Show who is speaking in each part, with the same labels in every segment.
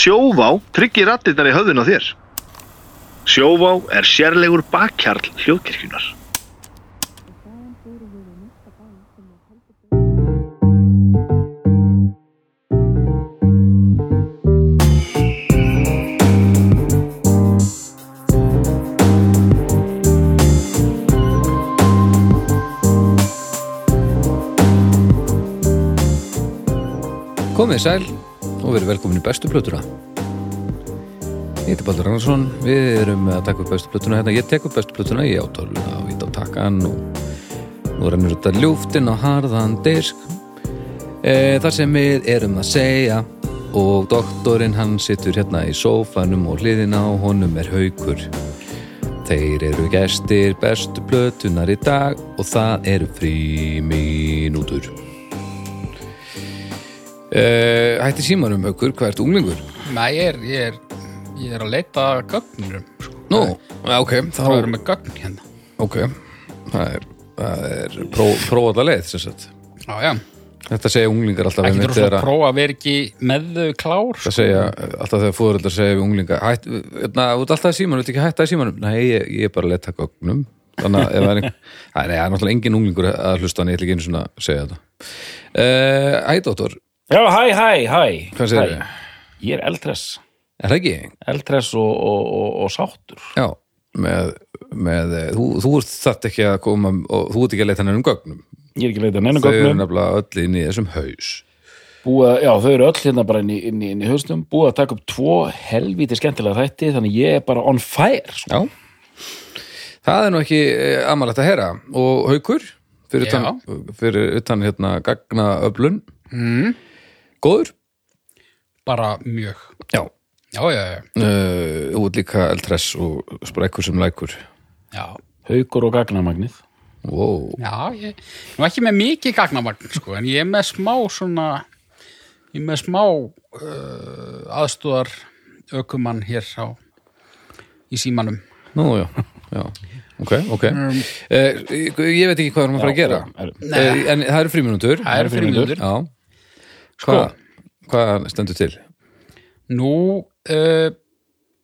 Speaker 1: Sjóvá tryggir rattirnar í höfðun á þér. Sjóvá er sérlegur bakkjarl hljóðkirkjunar.
Speaker 2: Komið sæl og verið velkomin í bestu plötuna. Ég heiti Baldur Ragnarsson Við erum að taka upp bestu plötuna hérna. Ég tek upp bestu plötuna í átóluna og ít á takkan og nú rennur þetta ljúftin á harðan disk. E, Þar sem við erum að segja og doktorinn hann situr hérna í sófanum og hliðina á honum er haukur. Þeir eru gestir bestu plötunar í dag og það eru frí mínútur Uh, hætti símanum aukur, hvað ert unglingur?
Speaker 3: Nei, ég er, ég er, ég er að leita gögnurum sko.
Speaker 2: Nú, ok,
Speaker 3: þá erum við gögn hérna.
Speaker 2: Ok, það er, það er pró, prófað að leið, sem sagt.
Speaker 3: Já, já,
Speaker 2: Þetta segja unglingar alltaf
Speaker 3: ekki
Speaker 2: einmitt
Speaker 3: þurfa svo
Speaker 2: þegar
Speaker 3: að prófa að vera ekki með þau klár sko.
Speaker 2: Það segja, alltaf þegar fóðuröldar segja við unglinga Hætt, na, þú ert alltaf í símanum, viltu ekki hætta í símanum? Nei, ég, ég er bara að leta gögnum. Þannig að það er Nei, það náttúrulega engin unglingur að hlusta en ég ætla ekki einu svona að segja þetta. Uh, Æ, dóttor,
Speaker 4: Já, hæ, hæ, hæ.
Speaker 2: Hvað segir
Speaker 4: Hæ. Ég er eldress
Speaker 2: Er það ekki?
Speaker 4: Eldress og, og, og, og sáttur.
Speaker 2: Já, með, með þú, þú ert þarft ekki að koma og þú ert ekki að leita nefnum gögnum.
Speaker 4: Ég er ekki að leita neina
Speaker 2: þau eru
Speaker 4: gögnum.
Speaker 2: nefnilega öll inn í þessum haus.
Speaker 4: Búa, Já, þau eru öll hérna bara inn í, inn í, inn í hausnum. Búið að taka upp tvo helvíti skemmtilega þætti Þannig ég er bara on fire sko.
Speaker 2: Já, það er nú ekki amalegt að heyra. Og haukur fyrir utan, fyrir utan hérna gagna öflun
Speaker 3: mm,
Speaker 2: góður?
Speaker 3: Bara mjög.
Speaker 2: Já,
Speaker 3: Já, já, já,
Speaker 2: uh, þú ert líka eldress og sprekkur sem lækur.
Speaker 3: Já,
Speaker 4: Haukur og gagnamagnið.
Speaker 2: Wow.
Speaker 3: já ég, Nú ekki með mikið gagnamagn sko, En ég er með smá svona Ég er með smá uh, aðstúðar ökumann hér á í símanum.
Speaker 2: Nú, já, já. Ok, ok. Um, Ég veit ekki hvað við erum að fara að gera.
Speaker 4: er-
Speaker 2: uh, En það eru fríminútur
Speaker 3: Það eru frímínútur.
Speaker 2: Já.
Speaker 3: Sko.
Speaker 2: Hvað, hvað stendur til?
Speaker 3: Nú uh,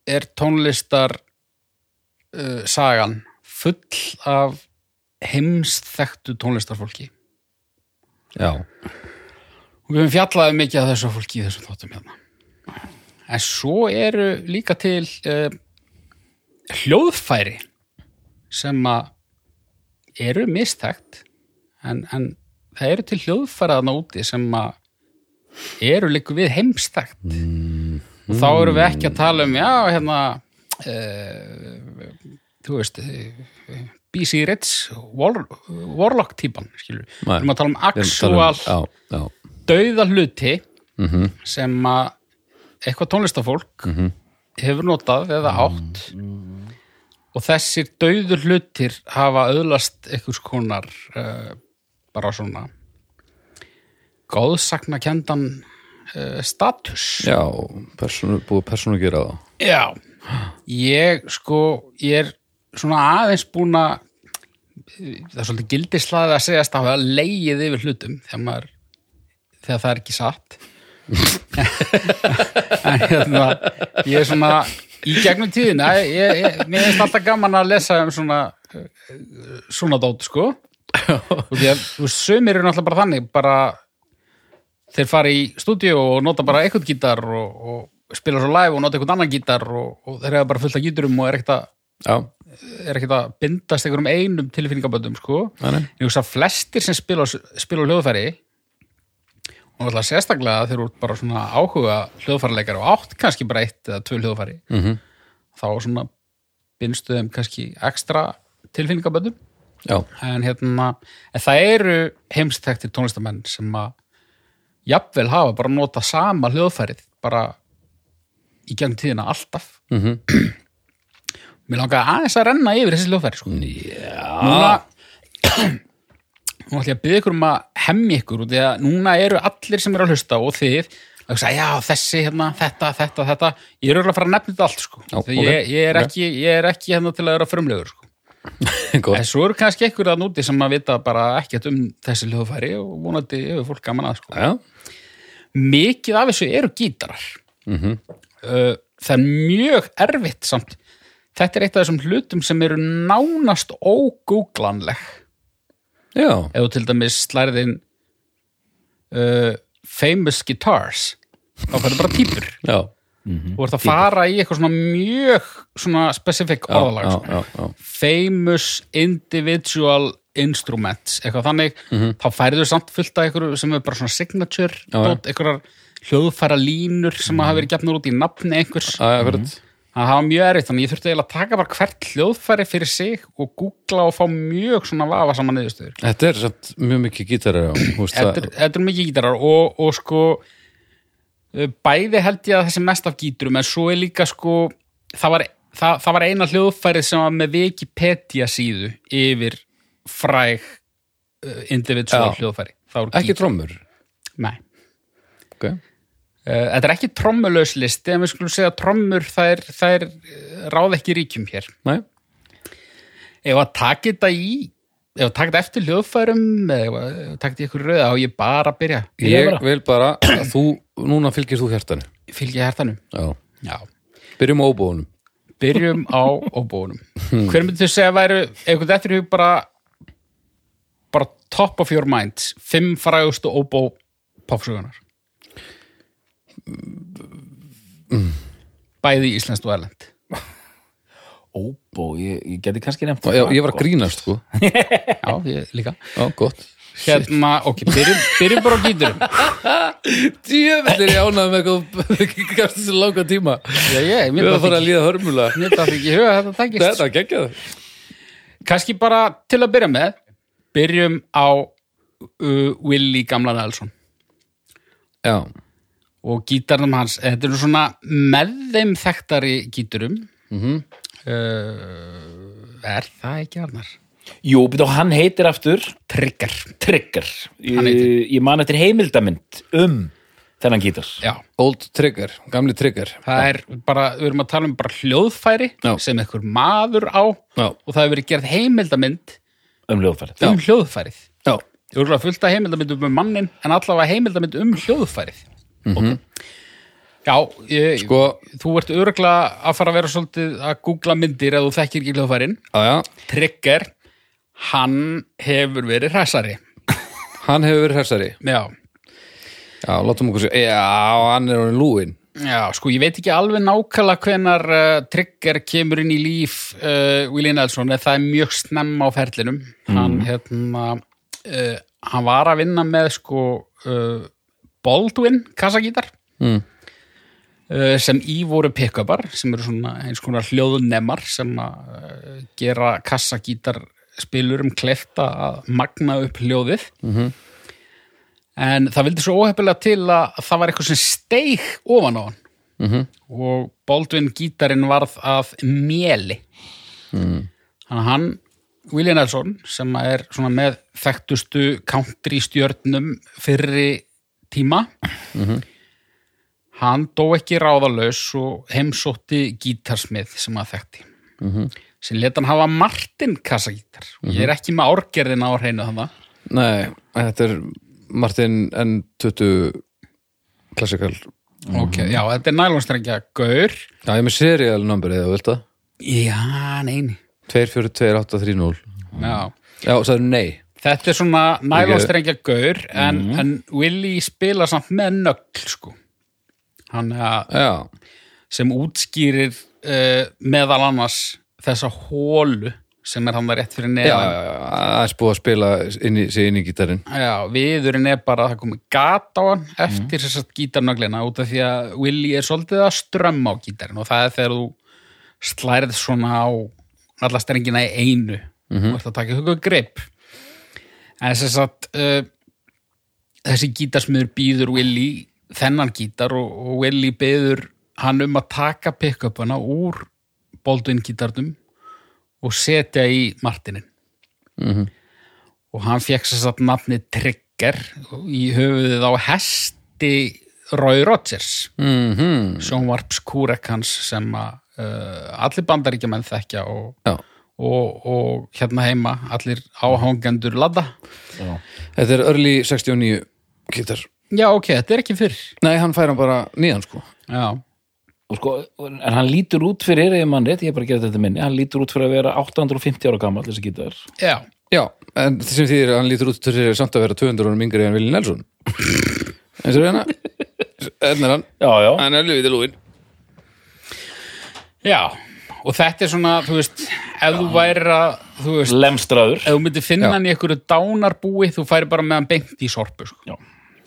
Speaker 3: er tónlistar uh, sagan full af heimsþektu tónlistarfólki.
Speaker 2: Já,
Speaker 3: og við höfum fjallaði mikið af þessu fólki í þessum þáttum hérna. En svo eru líka til uh, hljóðfæri sem að eru mistækt en, en það eru til hljóðfæri þarna úti sem að eru líka við heimstækt og þá erum við ekki að tala um já, hérna uh, þú veist uh, BC Ritz War, Warlock típan skilur, við
Speaker 2: Nei.
Speaker 3: erum að tala um
Speaker 2: Við erum að
Speaker 3: actual
Speaker 2: tala um- já
Speaker 3: dauða hluti
Speaker 2: Mhm.
Speaker 3: sem að eitthvað tónlistafólk hefur notað eða átt og þessir dauður hlutir hafa auðlast einhvers konar uh, bara svona góðsakna kendan uh, status.
Speaker 2: Já, persónu, búið persónu að gera það.
Speaker 3: Já, ég sko, ég er svona aðeins búin að það er svolítið gildislaði að segjast að hafa leigið yfir hlutum þegar maður þegar það er ekki satt. En hérna ég er svona í gegnum tíðina ég, ég, mér finnst alltaf gaman að lesa um svona eh, svona dót sko. Og því að sömur eru náttúrulega bara þannig bara þeir fara í stúdíu og nota bara eitthvað gítar og, og spila svo live og nota eitthvað annan gítar og, og þeir hafa bara fullt af gíturum og er ekkert að, er ekkert að bindast einhverjum einum tilfinningaböndum sko.
Speaker 2: nei.
Speaker 3: ég hugsa að flestir sem spila, spila hljóðfæri og náttúrulega sérstaklega þeir eru bara svona áhuga hljóðfæraleikar og átt kannski bara eitt eða tvö hljóðfæri
Speaker 2: Mhm.
Speaker 3: þá svona bindstu þeim kannski ekstra tilfinningaböndum en hérna en það eru heimstektir tónlistamenn sem að jafnvel hafa bara nota sama hljóðfærið bara í gegnum tíðina alltaf
Speaker 2: Mhm.
Speaker 3: Mér langaði aðeins að renna yfir þessi hljóðfæri sko. Núna Nú ætlum ég að byggja ykkur um að hemmi ykkur út í að núna eru allir sem eru að hlusta og þið að hugsa, já, þessi, hérna, þetta, þetta, þetta ég er örugglega að fara að nefna þetta allt sko.
Speaker 2: Já,
Speaker 3: Þegar
Speaker 2: ok.
Speaker 3: ég, ég, er ekki, ég er ekki hérna til að vera frumlegur sko. En svo eru kannski ekkur að núti sem að vita bara ekkert um þessi hljóðfæri og vonandi hefur fólk gaman að sko. Mikið af þessu eru gítarar.
Speaker 2: Mhm.
Speaker 3: uh, það er mjög erfitt samt. Þetta er eitt af þessum hlutum sem eru nánast ógúglanleg
Speaker 2: Já,
Speaker 3: þú til dæmis slærið inn uh, famous guitars þá færðu bara típur
Speaker 2: já,
Speaker 3: þú ert að fara í eitthvað svona mjög svona specific
Speaker 2: já,
Speaker 3: orðalag
Speaker 2: já, já, já.
Speaker 3: famous individual instruments eitthvað þannig, þá færðu samt fullt af eitthvað sem er bara svona signature
Speaker 2: Mhm.
Speaker 3: Eitthvað hljóðfæra línur sem hafa verið gefnur út í nafni einhvers.
Speaker 2: Akkurat.
Speaker 3: það hafa mjög erfitt, þannig ég þurfti eiginlega að taka bara hvert hljóðfæri fyrir sig og googla og fá mjög svona vafa saman niðurstöður.
Speaker 2: Þetta er samt mjög mikið gítarar
Speaker 3: þetta er, er mikið gítarar og, og sko bæði held ég að þessi mest af gíturum en svo er líka sko það var, það, það var eina hljóðfærið sem var með Wikipedia síðu yfir fræg uh, individual hljóðfæri.
Speaker 2: Ekki trommur?
Speaker 3: Nei.
Speaker 2: okay.
Speaker 3: Uh, þetta er ekki trommulaus listi en við skulum segja að trommur það er, það er ráð ekki ríkjum hér.
Speaker 2: Nei,
Speaker 3: ef að taka þetta í ef að taka þetta eftir hljóðfærum eða ef að taka þetta í ykkur röð þá ég bara byrja
Speaker 2: ég
Speaker 4: bara.
Speaker 2: vil bara að þú, núna fylgir þú hjartanu.
Speaker 3: Fylgja hértanum
Speaker 2: Já,
Speaker 3: Já.
Speaker 2: byrjum á óbúðunum
Speaker 3: byrjum á óbúunum hver myndir þú segja að væru eitthvað eftir í hug bara bara top of your minds fimm frægustu óbó popsugunar bæði íslenskt og erlend
Speaker 4: Óbó, ég, ég geti kannski nefnt
Speaker 2: Já, ég var að grínast sko.
Speaker 3: Já, ég líka.
Speaker 2: Já, gott
Speaker 3: hérna, ok, byrjum, byrjum bara á gíturum
Speaker 2: Djöfell er ég ánægð með eitthvað gafst þessu langa tíma.
Speaker 3: Já, ég,
Speaker 2: Við
Speaker 3: mér
Speaker 2: erum að fara að líða hörmulega
Speaker 3: mér það ekki í huga þetta takist
Speaker 2: Þetta geggjað.
Speaker 3: Kannski bara til að byrja með byrjum á uh, Willi gamla Nelson.
Speaker 2: Já,
Speaker 3: og gítarnum hans, þetta eru svona með þeim þekktari gíturum.
Speaker 2: Mhm.
Speaker 3: uh, er það ekki Arnar?
Speaker 4: Jú, betur, hann heitir aftur
Speaker 3: Trigger.
Speaker 4: Trigger. Ég, ég man eftir heimildamynd um þennan gítar.
Speaker 3: Já,
Speaker 2: Old Trigger, gamli Trigger.
Speaker 3: Það er bara, við erum að tala um bara hljóðfæri
Speaker 2: Já.
Speaker 3: sem einhver maður á
Speaker 2: Já,
Speaker 3: og það hefur verið gerð heimildamynd
Speaker 4: um hljóðfærið.
Speaker 3: um hljóðfærið.
Speaker 2: Já,
Speaker 3: Ég voru að fullta heimildamynd um mannin en allavega heimildamynd um hljóðfærið. Já, ég,
Speaker 2: sko
Speaker 3: þú ert örgulega að fara að vera svolítið að googla myndir ef þú þekkir ekki hljóðfærin.
Speaker 2: Já, já,
Speaker 3: Trigger, hann hefur verið hressari.
Speaker 2: Hann hefur verið hersari
Speaker 3: Já,
Speaker 2: Já, látum okkur sér Já, hann er orðin lúin.
Speaker 3: Já, sko ég veit ekki alveg nákvæmlega hvenar uh, Trigger kemur inn í líf uh, Willie Nelson, en það er mjög snemma á ferlinum. Hann hérna uh, hann var að vinna með sko uh, Baldwin kassagítar
Speaker 2: mm.
Speaker 3: uh, sem í voru pick-upar sem eru svona eins konar hljóðunemar sem að uh, gera kassagítar spilurum klefta að magna upp hljóðið -hmm. en það vildi svo óhefnilega til að það var eitthvað sem steig ofan á hann
Speaker 2: Mhm.
Speaker 3: og Baldwin gítarinn varð af mjeli
Speaker 2: Mm.
Speaker 3: að hann Willie Nelson sem er svona með þekktustu country stjörnum fyrri tíma hann dó ekki ráðalaus og heimsótti gítarsmið sem að þekkti
Speaker 2: Mhm.
Speaker 3: Sem let hann hafa Martin kassagítar. Ég er ekki með árgerðina á hreinu þannig
Speaker 2: Nei, þetta er Martin N20 klassikal
Speaker 3: ok, já, þetta er nælonstrengja gaur.
Speaker 2: Já, ég er með serial number eða vilt það?
Speaker 3: Já, neini.
Speaker 2: 242830
Speaker 3: já.
Speaker 2: Já, sagði nei.
Speaker 3: Þetta er svona nælonstrengja gaur en, en Willie spila samt með nögl sko. Hann er að
Speaker 2: Já,
Speaker 3: sem útskýrir uh, meðal annars þessa hólu sem er hann rétt fyrir neðan.
Speaker 2: Já, já, aðeins búið að spila inn í, sig inn í gítarinn.
Speaker 3: Já, viðurinn er bara að það komi gat á hann eftir þess að gítarnöglina út af því að Willi er svolítið að strömma á gítarinn og það er þegar þú slærið svona á alla strengina í einu. Og ert að taka ykkur grip. En þess að uh, þessi gítarsmiður býður Willi þennan gítar og, og Willi býður hann um að taka pick-upana úr Baldwin gítarnum og setja í Martinin. Og hann fekk sér satt nafni Trigger í höfuðið á hesti Roy Rogers.
Speaker 2: Mm
Speaker 3: sjónvarpskúrek hans sem að uh, allir bandaríkjamenn þekkja og,
Speaker 2: Já,
Speaker 3: og, og hérna heima allir áhangendur ladda.
Speaker 2: Þetta er early 69 gítar.
Speaker 3: Já ok, þetta er ekki fyrr.
Speaker 2: Nei, hann fær hann bara nýjan sko.
Speaker 3: Já,
Speaker 4: og sko, en hann lítur út fyrir, ef mann rétt, ég er bara að gera þetta minni hann lítur út fyrir að vera 850 ára gammal þessi gítar.
Speaker 3: Já,
Speaker 2: Já, en það sem þýðir að hann lítur út til samt að vera 200 árum yngri en Vili Nelson. Eins og hérna. Enn er hann,
Speaker 4: já, já,
Speaker 2: hann er lifið til lúin.
Speaker 3: Já og þetta er svona, þú veist ef þú væri að, þú veist
Speaker 4: lemstraður.
Speaker 3: ef þú myndir finna
Speaker 2: Já.
Speaker 3: hann í einhverju dánarbúi þú færi bara með hann beint í sorpu sko.
Speaker 4: Já.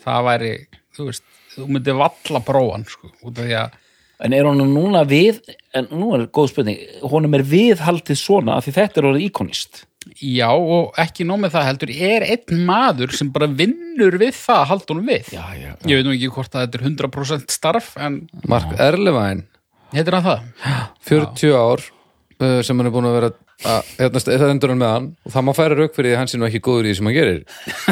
Speaker 3: það væri, þú veist þú myndir valla prófan sko, út af því að
Speaker 4: en er honum núna við en nú er góð spurning, honum er viðhaldið svona af því þetta er orðið íkonist?
Speaker 3: Já og ekki nóg með það heldur er einn maður sem bara vinnur við það að halda honum við?
Speaker 4: Já, já,
Speaker 3: ég veit nú ekki hvort að þetta er 100% starf en
Speaker 2: Mark Erlevæn,
Speaker 3: heitir hann það?
Speaker 2: 40 ár uh, sem hann er búin að vera að, hérna, það endur hann með hann. Og það má færa rauk fyrir því að hann sé nú ekki góður í því sem hann gerir.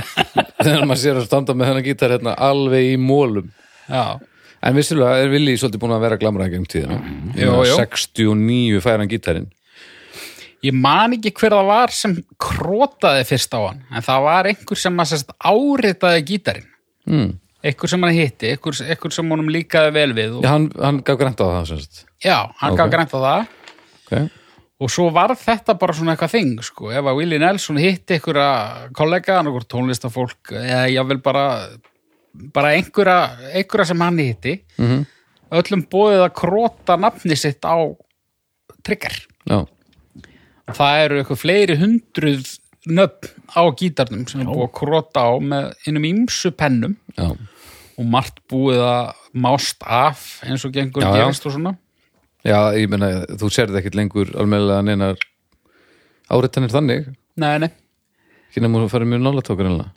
Speaker 2: Þegar maður sér að standa með hennan gítar hérna alveg í mólum
Speaker 3: Já,
Speaker 2: en vissulega er Vili svolítið búin að vera glamraði gegn tíðina
Speaker 3: Jú, jú.
Speaker 2: 69 færa hann gítarinn
Speaker 3: ég man ekki hver það var sem krótaði fyrst á hann en það var einhver sem að sérst áritaði gítarinn
Speaker 2: mm.
Speaker 3: einhver sem hann hitti, einhver, einhver sem honum líkaði vel við og,
Speaker 2: Já, hann, hann gaf grænt á það sagt.
Speaker 3: já, hann
Speaker 2: Ok.
Speaker 3: gaf grænt á það
Speaker 2: okay.
Speaker 3: og svo var þetta bara svona eitthvað þing sko, ef að Willi Nelson hitti einhverja kollega, einhver tónlistafólk eða jável bara bara einhverja, einhverja sem hann hitti.
Speaker 2: Mm
Speaker 3: öllum bóðið að króta nafni sitt á trigger.
Speaker 2: Já,
Speaker 3: það eru eitthvað fleiri hundruð nöfn á gítarnum sem er búið að króta á með innum ímsu pennum.
Speaker 2: Já,
Speaker 3: og margt búið að mást af eins og gengur
Speaker 2: Já, já.
Speaker 3: gerist og svona.
Speaker 2: Já, ég meina þú sérði ekkit lengur almennilega neinar áritanir þannig?
Speaker 3: Nei, nei.
Speaker 2: ekki nefnum að fara mjög nálatókur ennilega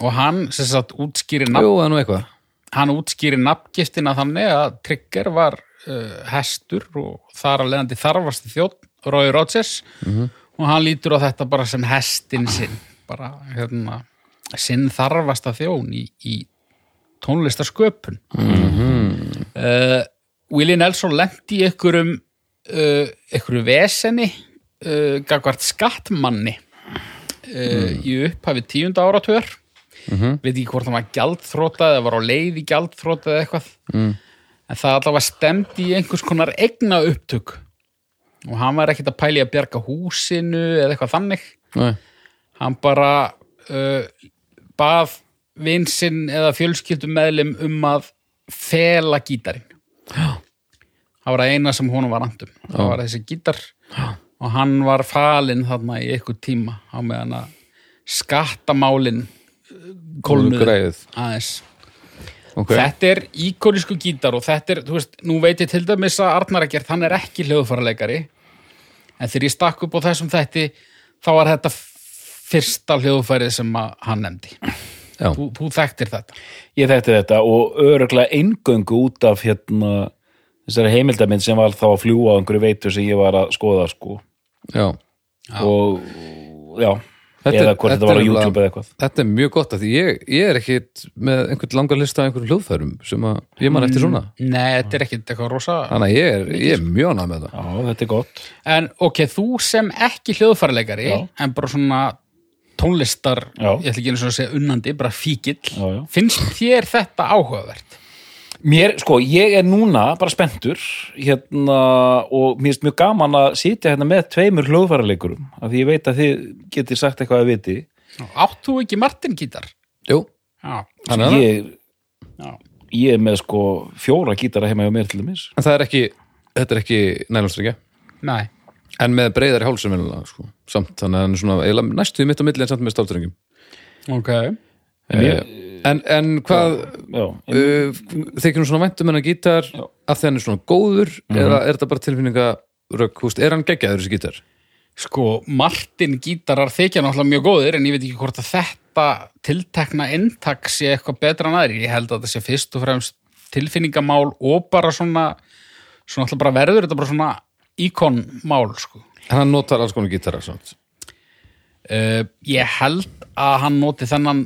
Speaker 3: og hann sem sagt útskýri
Speaker 2: Jú, það er nú eitthvað.
Speaker 3: hann útskýri nafngiftina þannig að Trigger var uh, hestur og þar að leiðandi þarfasti þjótt Rói Rodgers og hann lítur á þetta bara sem hestin sinn bara hérna sinn þarfasta þjón í, í tónlistarsköpun. Uh, Willie Nelson lendi í einhverjum uh, einhverju veseni uh, gagvart skattmanni uh, í upphafi tíunda áratör veit ekki hvort hann var gjaldþrótað eða var á leið í gjaldþrótað eða eitthvað.
Speaker 2: Mm.
Speaker 3: en það allavega stemdi í einhvers konar egna upptök og hann var ekkert að pæli að bjarga húsinu eða eitthvað þannig.
Speaker 2: Nei.
Speaker 3: hann bara uh, bað vinsinn eða fjölskyldum meðlim um að fela gítarinn. Það var það eina sem honum var andum það var þessi gítar. Og hann var falinn þarna í eitthvað tíma á meðan að skattamálin kólnuðu
Speaker 2: Greið.
Speaker 3: aðeins
Speaker 2: okay.
Speaker 3: Þetta er íkonísku gítar og þetta er, þú veist, nú veit ég til dæmis að Arnar Ekkert, hann er ekki hljóðfæraleikari en þegar ég stakk upp á þessum þætti, þá var þetta fyrsta hljóðfærið sem að hann nefndi.
Speaker 2: Já.
Speaker 3: Þú, þú þekktir þetta.
Speaker 4: ég þekkti þetta og öruglega eingöngu út af hérna þessari heimildamind sem var þá að fljúa á einhverju veitur sem ég var að skoða sko
Speaker 2: Já.
Speaker 4: og já,
Speaker 2: Þetta
Speaker 4: eða
Speaker 2: er-
Speaker 4: hvort
Speaker 2: þetta
Speaker 4: þetta var á YouTube eða eitthvað
Speaker 2: Þetta er mjög gott að því ég, ég er ekkit með einhvern langar lista af einhverjum hljóðfærum sem að ég man eftir svona
Speaker 3: Nei, þetta er ekkit eitthvað rosa.
Speaker 2: Þannig að ég er, ég er mjög ánægð með það
Speaker 4: já, þetta er gott
Speaker 3: En ok, þú sem ekki hljóðfæraleikari,
Speaker 4: Já.
Speaker 3: en bara svona tónlistar,
Speaker 4: Já.
Speaker 3: ég ætla ekki einu svona að segja unnandi, bara fíkill,
Speaker 4: Já, já.
Speaker 3: finnst þér þetta áhugavert?
Speaker 4: Mér, sko, ég er núna bara spenntur hérna og mér finnst mjög gaman að sitja hérna með tveimur hljóðfæraleikurum af því ég veit að þið getið sagt eitthvað að viti
Speaker 3: Átt þú ekki Martin gítar?
Speaker 2: Jú,
Speaker 3: Já.
Speaker 2: það
Speaker 4: ég,
Speaker 3: Já.
Speaker 4: ég er með sko fjóra gítara heima hjá mér til dæmis
Speaker 2: En það er ekki, þetta er ekki nælumstrykja
Speaker 3: Nei.
Speaker 2: En með breyðari hálsum velulega, sko Samt, þannig að hann er svona næstuði mitt á milli en samt með stáltringum
Speaker 3: Ok.
Speaker 2: en, en hvað
Speaker 4: Já,
Speaker 2: uh, þykir hún svona væntum hennar gítar
Speaker 4: Já.
Speaker 2: af því hann er svona góður eða er þetta bara tilfinninga rögg, húst, er hann geggjaður þessi gítar?
Speaker 3: Sko, Martin gítarar þykja náttúrulega mjög góðir en ég veit ekki hvort að þetta tiltekna inntak sé eitthvað betra en aðri. Ég held að þetta sé fyrst og fremst tilfinningamál og bara svona svona alltaf bara verður þetta bara svona íkonmál, sko.
Speaker 2: En hann notar alls konar gítara samt.
Speaker 3: Uh, ég held að hann noti þennan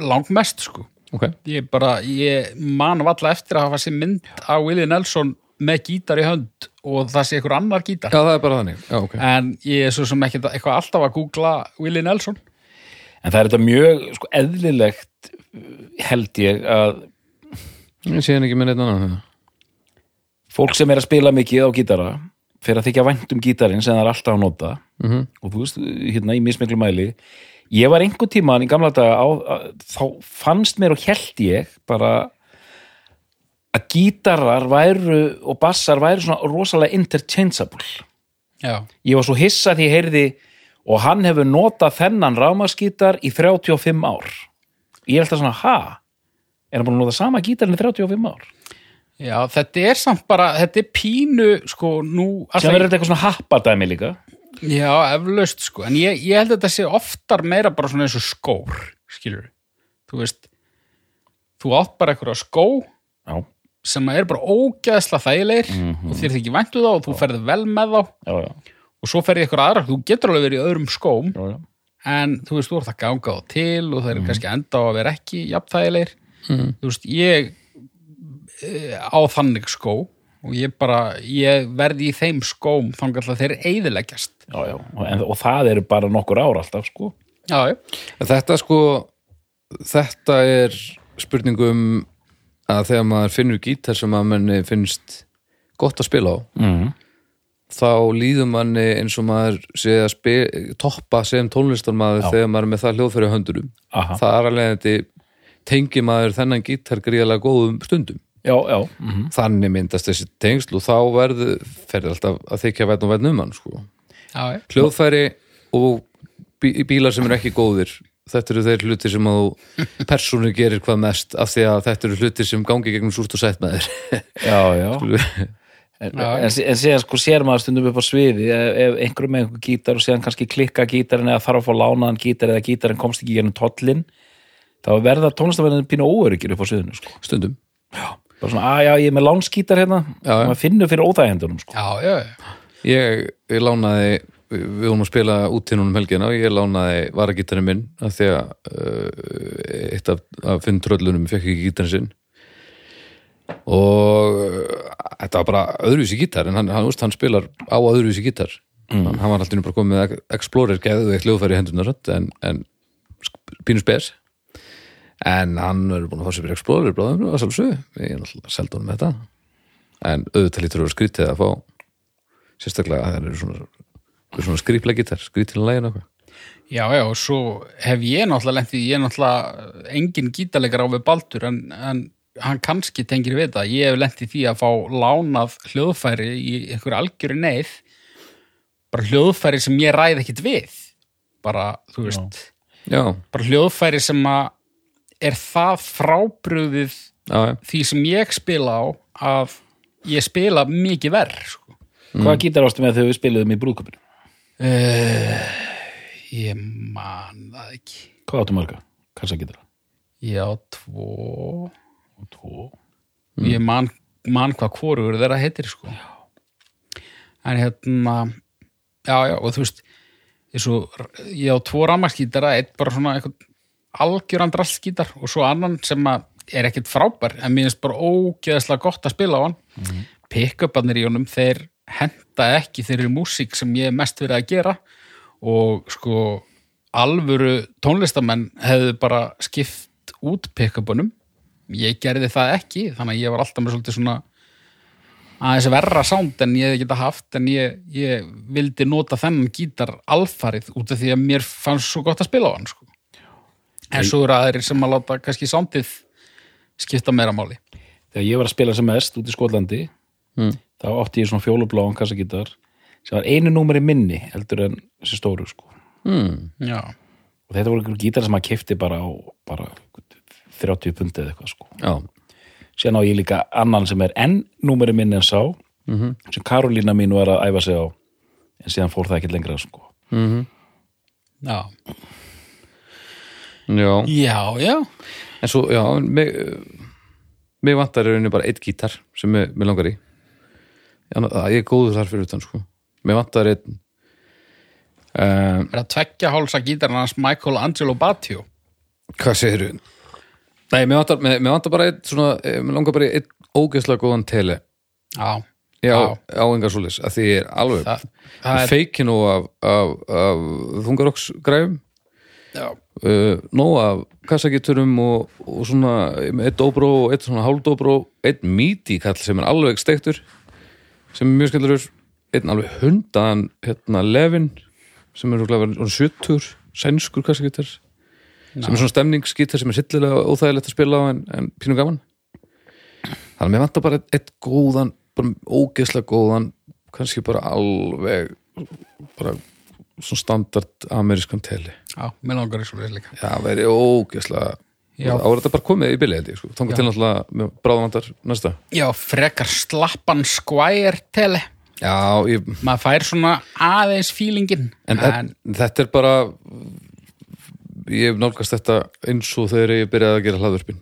Speaker 3: langmest, sko.
Speaker 2: ok,
Speaker 3: Ég bara, ég man valla eftir að hafa sér mynd á Willie Nelson með gítar í hönd og það sé einhver annar gítar.
Speaker 2: já það er bara þannig já, ok,
Speaker 3: En ég er svo sem ekki eitthvað alltaf að googla Willie Nelson.
Speaker 4: en það er þetta mjög sko, eðlilegt held ég að
Speaker 2: ég sé hann ekki með neitt annan
Speaker 4: fólk sem er að spila mikið á gítara fyrir að þykja vænt um gítarinn sem það er alltaf að nota
Speaker 2: Mhm.
Speaker 4: og þú veist, hérna í mismiklu mæli ég var einhvern tímann í gamla daga á, að, þá fannst mér og held ég bara að gítarar væru og bassar væru svona rosalega interchangeable
Speaker 3: Já,
Speaker 4: ég var svo hissa því ég heyrði og hann hefur notað þennan rámaskítar í 35 ár ég er alltaf svona, ha? er hann búin að nota sama gítarinn í 35 ár?
Speaker 3: já, þetta er samt bara, þetta er pínu, sko, nú...
Speaker 4: sem verður þetta eitthvað svona happadæmi líka
Speaker 3: Já, eflaust, sko, en ég, ég held að þetta sé oftar meira bara svona eins og skór, skilur Þú veist, þú átt bara eitthvað skó
Speaker 4: já,
Speaker 3: sem er bara ógeðsla þægilegir
Speaker 4: Mhm.
Speaker 3: og þér þykir væntu þá og þú ferði vel með þá.
Speaker 4: Já, já,
Speaker 3: og svo ferði eitthvað aðra, þú getur alveg verið í öðrum skóm
Speaker 4: já, já.
Speaker 3: en þú veist, þú ert að ganga á til og það er kannski enda á að vera ekki jafnþægilegir þú veist, ég e, á þannig skó og ég bara, ég verði í þeim skóm þannig að þeir eiðileggjast
Speaker 4: já, já. En, og það eru bara nokkur ár alltaf sko.
Speaker 3: Já,
Speaker 2: Þetta sko þetta er spurningum að þegar maður finnur gítar sem að manni finnst gott að spila á
Speaker 4: mm.
Speaker 2: þá líður manni eins og maður sé að spe, toppa sem tónlistarmaður
Speaker 4: Já.
Speaker 2: þegar maður er með það hljóðfæri á höndurum
Speaker 4: Aha.
Speaker 2: það er alveg þetta tengi maður þennan gítar gríðalega góðum stundum
Speaker 4: já, já, mm.
Speaker 2: þannig myndast þessi tengsl og þá verður ferði alltaf að þykja vætn og vætn um hann sko.
Speaker 3: já, já.
Speaker 2: hljóðfæri og bí bílar sem eru ekki góðir þetta eru þeir hluti sem að þú persónu gerir hvað mest af því að þetta eru hluti sem gangi gegnum súrt og sætt með þér
Speaker 4: já, já. En,
Speaker 3: Já.
Speaker 4: en, en síðan sko sér maður stundum upp á sviði ef, ef einhverjum með einhver gítar og síðan kannski klikka gítarinn eða þarf að fá lánaðan gítar eða gítarinn komst ekki gennum tollin þá verða tónlistafæðin pínu óöryggir upp á sviðinu sko.
Speaker 2: stundum
Speaker 4: bara svona, að já, ég er með lánsgítar hérna.
Speaker 2: Já,
Speaker 4: maður finnur fyrir óþægendunum sko.
Speaker 3: já, já, já.
Speaker 2: ég, ég lánaði við vorum að spila út í núna um helgina og ég lánaði varagítarinn minn af því að uh, eitt af, af finn tröllunum fekk ekki gítarinn sinn. Og uh, þetta var bara öðruvísi gítar en hann, hann, veist, hann spilar á öðruvísi gítar. Hann, hann var alltaf bara komið með Explorer geðu eitt hljóðfæri í hendunar en, en sk- pínu spes en hann er búin að fá sér fyrir Explorer bráðum og sjálfsög, ég er náttúrulega seld honum með þetta. En auðvitað lítur að vera skrítið að fá sérstaklega að það eru svona, svona skrýplega gítar, skrýtilega lægin eitthvað.
Speaker 3: Já, já, og svo hef ég náttúrulega lent í, ég er náttúrulega engin gítarleikar á við Baldur en, en hann kannski tengir við það. Ég hef lent í því að fá lánað hljóðfæri í einhverju algjöru neyð, bara hljóðfæri sem ég ræð ekkit við. Bara, þú veist,
Speaker 2: já,
Speaker 3: bara hljóðfæri sem að er það frábrugðið
Speaker 2: já, já,
Speaker 3: því sem ég spila á að ég spila mikið verð, sko.
Speaker 4: Hvaða gítar varstu með þegar við spiluðum í brúðköpinu?
Speaker 3: Uh, ég man það ekki.
Speaker 4: Hvað áttu marga? Kassagítara?
Speaker 3: Já, tvo...
Speaker 4: Tvo.
Speaker 3: ég man, man hvað hvorugur þeirra heitir sko en hérna já já og þú veist eins og ég á tvo rammarskítara eitt bara svona eitthvað algjöran drastskítar og svo annan sem að er ekkert frábær en mér finnst bara ógeðslega gott að spila á hann mm. pick-uparnir í honum þeir henda ekki þeirri músík sem ég hef mest verið að gera og sko alvöru tónlistamenn hefðu bara skipt út pick-upunum ég gerði það ekki þannig að ég var alltaf með svolítið svona aðeins verra sound en ég hefði geta haft en ég, ég vildi nota þennan gítar alfarið út af því að mér fannst svo gott að spila á hann sko. En svo eru aðrir sem að láta kannski soundið skipta meira máli
Speaker 4: Þegar ég var að spila sem mest út í Skotlandi
Speaker 2: Mm.
Speaker 4: þá átti ég svona fjólubláan kassagítar sem var einu númeri minni heldur en þessi stóru sko.
Speaker 2: mm,
Speaker 4: og þetta voru einhver gítar sem maður kifti bara á bara 30 pundi eða eitthvað sko.
Speaker 2: já,
Speaker 4: síðan á ég líka annan sem er enn númeri minni en sá
Speaker 2: mhm,
Speaker 4: sem Karolína mín var að æfa sig á en síðan fór það ekki lengra sko.
Speaker 2: mhm
Speaker 3: já,
Speaker 2: já,
Speaker 3: já, já.
Speaker 2: En svo, já mig, mig vantar er einu bara eitt gítar sem mig, mig langar í. Það- ég er góður þar fyrir utan sko. Mig vantar einn um,
Speaker 3: er að tveggja hálsa gítarinn hans Michael Angelo Batio
Speaker 2: hvað segir þú? Nei, mér vantar, vantar bara einn svona, eh, mér langar bara einn ógeðslega góðan tele.
Speaker 3: Já,
Speaker 2: Já, á engar svoleiðis, að því ég er alveg
Speaker 3: það, það er
Speaker 2: feikinu af, af, af þungaroks græfum
Speaker 3: já,
Speaker 2: uh, nóg af kassagíturum og, og svona eitt óbró og eitt svona hálfdóbró eitt míti kall sem er alveg steiktur sem er mjög skemmtilegur einn alveg hundaðan hérna, Levin sem er rúglega 70 sænskur kassagítar sem er svona stemningsgítar sem er sillilega óþægilegt að spila á en, en pínu gaman. Þannig að mér vantar bara eitt góðan bara ógeðslega góðan kannski bara alveg bara svona standard amerískan teli
Speaker 3: Já, mér langar í svo líka.
Speaker 2: Já, veri ógeðslega
Speaker 3: Já.
Speaker 2: Ára þetta bara komið í ég sko.
Speaker 3: Já.
Speaker 2: til náttúrulega með bráðvandar næsta
Speaker 3: Já, frekar slappan Squire tele.
Speaker 2: Já, ég,
Speaker 3: Maður fær svona aðeins fílingin.
Speaker 2: en, en þetta er bara ég hef nálgast þetta eins og þegar ég byrjaði að gera hlaðvörpin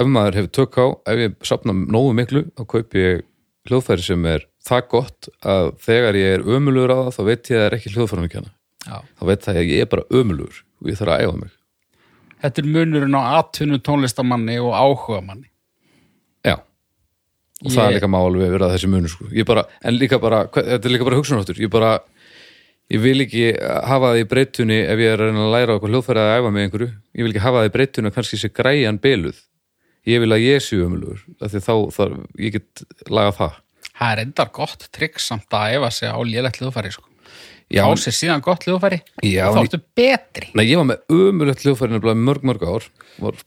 Speaker 2: ef maður hefur tök á ef ég sapna nógu miklu þá kaupi ég hljóðfæri sem er það gott að þegar ég er ömulugur á það þá veit ég að það er ekki hljóðfærum ekki hana þá veit það að ég er bara ömulugur og ég þarf að æfa mig.
Speaker 3: Þetta er munurinn á atvinnu tónlistamanni og áhugamanni.
Speaker 2: Já. Og það
Speaker 3: Ég-
Speaker 2: er líka má alveg vera þessi munur sko. Bara, en líka bara, þetta er líka bara hugsunáttur ég bara, ég vil ekki hafa það í breytunni ef ég er að að læra okkur hljóðfæri að æfa með einhverju. Ég vil ekki hafa það í breytunni að kannski sé græjan beluð ég vil að ég sé því þá, þá, ég get lagað það
Speaker 3: Það er endar gott trikk samt að efa sig á lélegt hljóðfæri, sko.
Speaker 2: Já,
Speaker 3: Fá sér síðan gott hljóðfæri.
Speaker 2: Já,
Speaker 3: þá ertu betri.
Speaker 2: Nei, ég var með umulegt hljóðfæri mörg, mörg ár var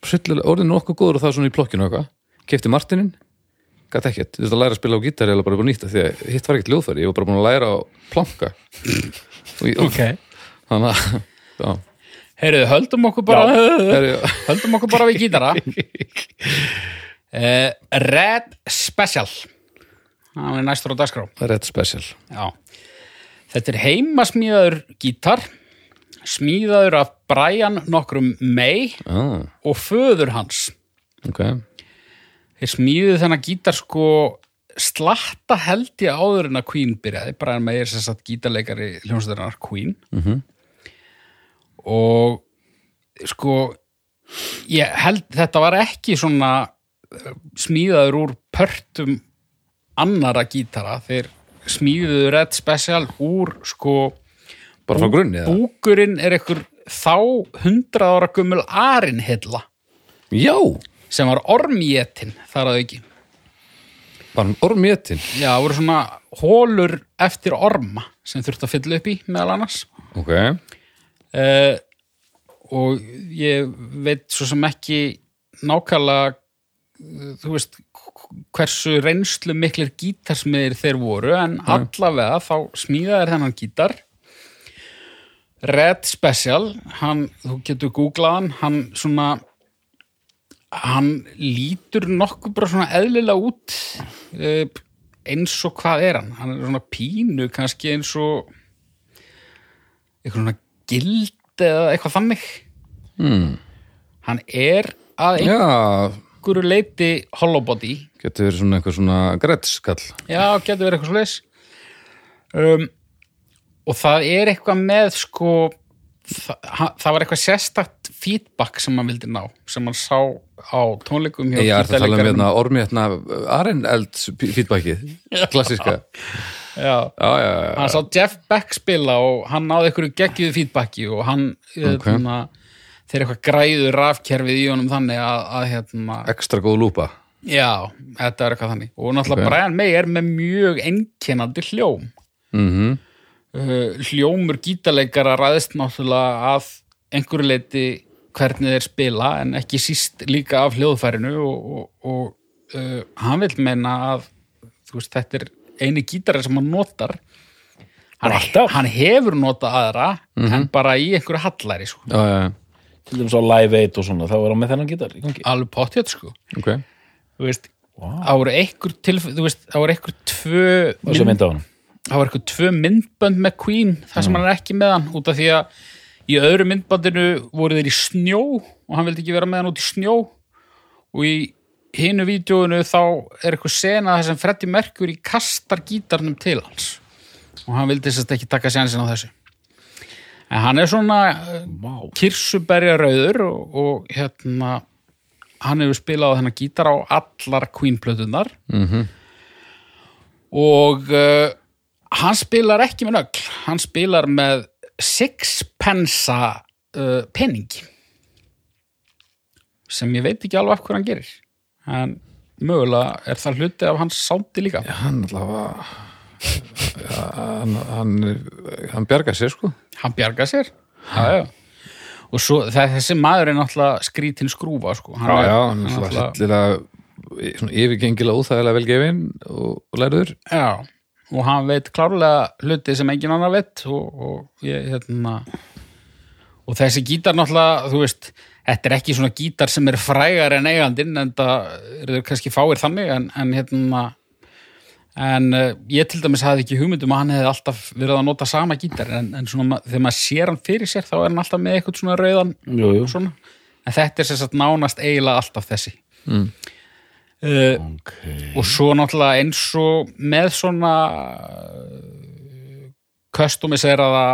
Speaker 2: orðin nokkuð góður og það svona í plokkinu kefti Martinin gæti ekkert, þú veist að læra að spila á gítar eða bara búin nýtt af því að hitt var ekkert hljóðfæri ég var bara búin að læra á planka og ég,
Speaker 3: Ok.
Speaker 2: þannig að já,
Speaker 3: Heyrðu, höldum okkur bara,
Speaker 2: er,
Speaker 3: höldum okkur bara við gítara. uh, Red Special. Það er næstur á dagskrá.
Speaker 2: rétt special
Speaker 3: Já. Þetta er heimasmíðaður gítar, smíðaður af Brian nokkrum May
Speaker 2: ah,
Speaker 3: og föður hans.
Speaker 2: ok,
Speaker 3: Þeir smíðuðu þennan gítar sko slatta held ég áður en að Queen byrjaði. Brian May er sem sagt gítarleikari hljómsveitarnar Queen.
Speaker 2: Mhm.
Speaker 3: Og sko, ég held þetta var ekki svona eh, smíðaður úr pörtum annara gítara. Þeir smíðuðu Red Special úr sko
Speaker 2: bara frá grunni eða?
Speaker 3: búkurinn er einhver þá 100 ára gummul arinhilla
Speaker 2: já,
Speaker 3: sem var ormjetinn þar að auki.
Speaker 2: bara ormjetinn
Speaker 3: Já, það voru svona hólur eftir orma sem þurfti að fylla upp í meðal annars.
Speaker 2: ok,
Speaker 3: Uh, og ég veit svo sem ekki nákvæmlega þú veist hversu reynslu miklir gítarsmiðir þeir voru en allavega þá smíðaðir þennan gítar. Red Special hann, þú getur googlað hann svona hann lítur nokkuð bara svona eðlilega út uh, eins og hvað er hann? Hann er svona pínu kannski eins og eitthvað svona gild eða eitthvað þannig.
Speaker 2: Hmm.
Speaker 3: hann er að
Speaker 2: já
Speaker 3: einhverju leiti hollow body.
Speaker 2: Getur verið svona einhver svona gretskall
Speaker 3: já, getur verið eitthvað svoleiðis. Um, og það er eitthvað með sko það, það var eitthvað sérstakt feedback sem hann vildi ná sem hann sá á tónleikum hjá
Speaker 2: ég er það að tala um hérna ormjetna Areneld feedbackið. Klassiska
Speaker 3: já,
Speaker 2: já, já, já,
Speaker 3: hann sá Jeff Beck spila og hann náði einhverju geggjuðu feedbacki og hann
Speaker 2: Ok.
Speaker 3: hérna, þeir eitthvað græðu rafkerfið í honum þannig að, að hérna,
Speaker 2: ekstra góð lúpa.
Speaker 3: Já, þetta er eitthvað þannig. Og náttúrulega
Speaker 2: Ok.
Speaker 3: Brian May er með mjög einkennandi hljóm.
Speaker 2: Mhm.
Speaker 3: Uh, hljómur gítarleikara ræðist náttúrulega að einhverju leiti hvernig þeir spila en ekki síst líka af hljóðfærinu og, og, og uh, hann vil meina að þú veist, þetta er eini gítari sem hann notar. Hann,
Speaker 4: Alltaf.
Speaker 3: hann hefur notað aðra en bara í einhverju hallæri sko.
Speaker 2: já, já, já,
Speaker 4: til dæmis á Live 8 og svona, þá er hann með þennan gítar í gangi.
Speaker 3: Alveg pottjött sko.
Speaker 2: Ok.
Speaker 3: Þú veist, það voru einhver tilf, þú veist, það voru einhver tvö
Speaker 4: og svo mynd á hann
Speaker 3: það var eitthvað tvö myndbönd með Queen þar sem hann er ekki með hann út af því að í öðru myndbandinu voru þeir í snjó og hann vildi ekki vera með hann út í snjó. Og í hinu vídjóinu þá er eitthvað sena þar sem Freddie Mercury kastar gítarnum til hans. Og hann vildi sérst ekki taka sjansin á þessu en hann er svona wow. kirsuberja rauður og, og hérna hann hefur spilað á þennan gítar á allar Queen-plötunar
Speaker 2: mhm.
Speaker 3: Og uh, hann spilar ekki með nögl. Hann spilar með sixpensa uh, penning sem ég veit ekki alveg af hvað hann gerir. En mögulega er það hluti af hans sándi líka.
Speaker 2: Hann allavega ja, hann, hann, hann bjargar sér sko
Speaker 3: hann bjarga sér já, já. og svo það, þessi maður er náttúrulega skrítin skrúfa sko. hann
Speaker 2: já,
Speaker 3: er,
Speaker 2: já,
Speaker 3: hann er náttúrulega-
Speaker 2: yfirgengilega óþægilega velgefin og, og læruður
Speaker 3: já, og hann veit klárlega hluti sem engin annar veit og, og ég hérna og þessi gítar náttúrulega, þú veist þetta er ekki svona gítar sem er frægar en eigandinn en það eru kannski fáir þannig en, en hérna en uh, ég til dæmis hafði ekki hugmyndum að hann hefði alltaf verið að nota sama gítar en, en svona þegar maður sér hann fyrir sér þá er hann alltaf með eitthvað svona rauðan
Speaker 4: jú, jú.
Speaker 3: svona. en þetta er sagt nánast eiginlega alltaf þessi
Speaker 2: Mm.
Speaker 3: uh,
Speaker 4: ok
Speaker 3: og svo náttúrulega eins og með svona uh, customiseraða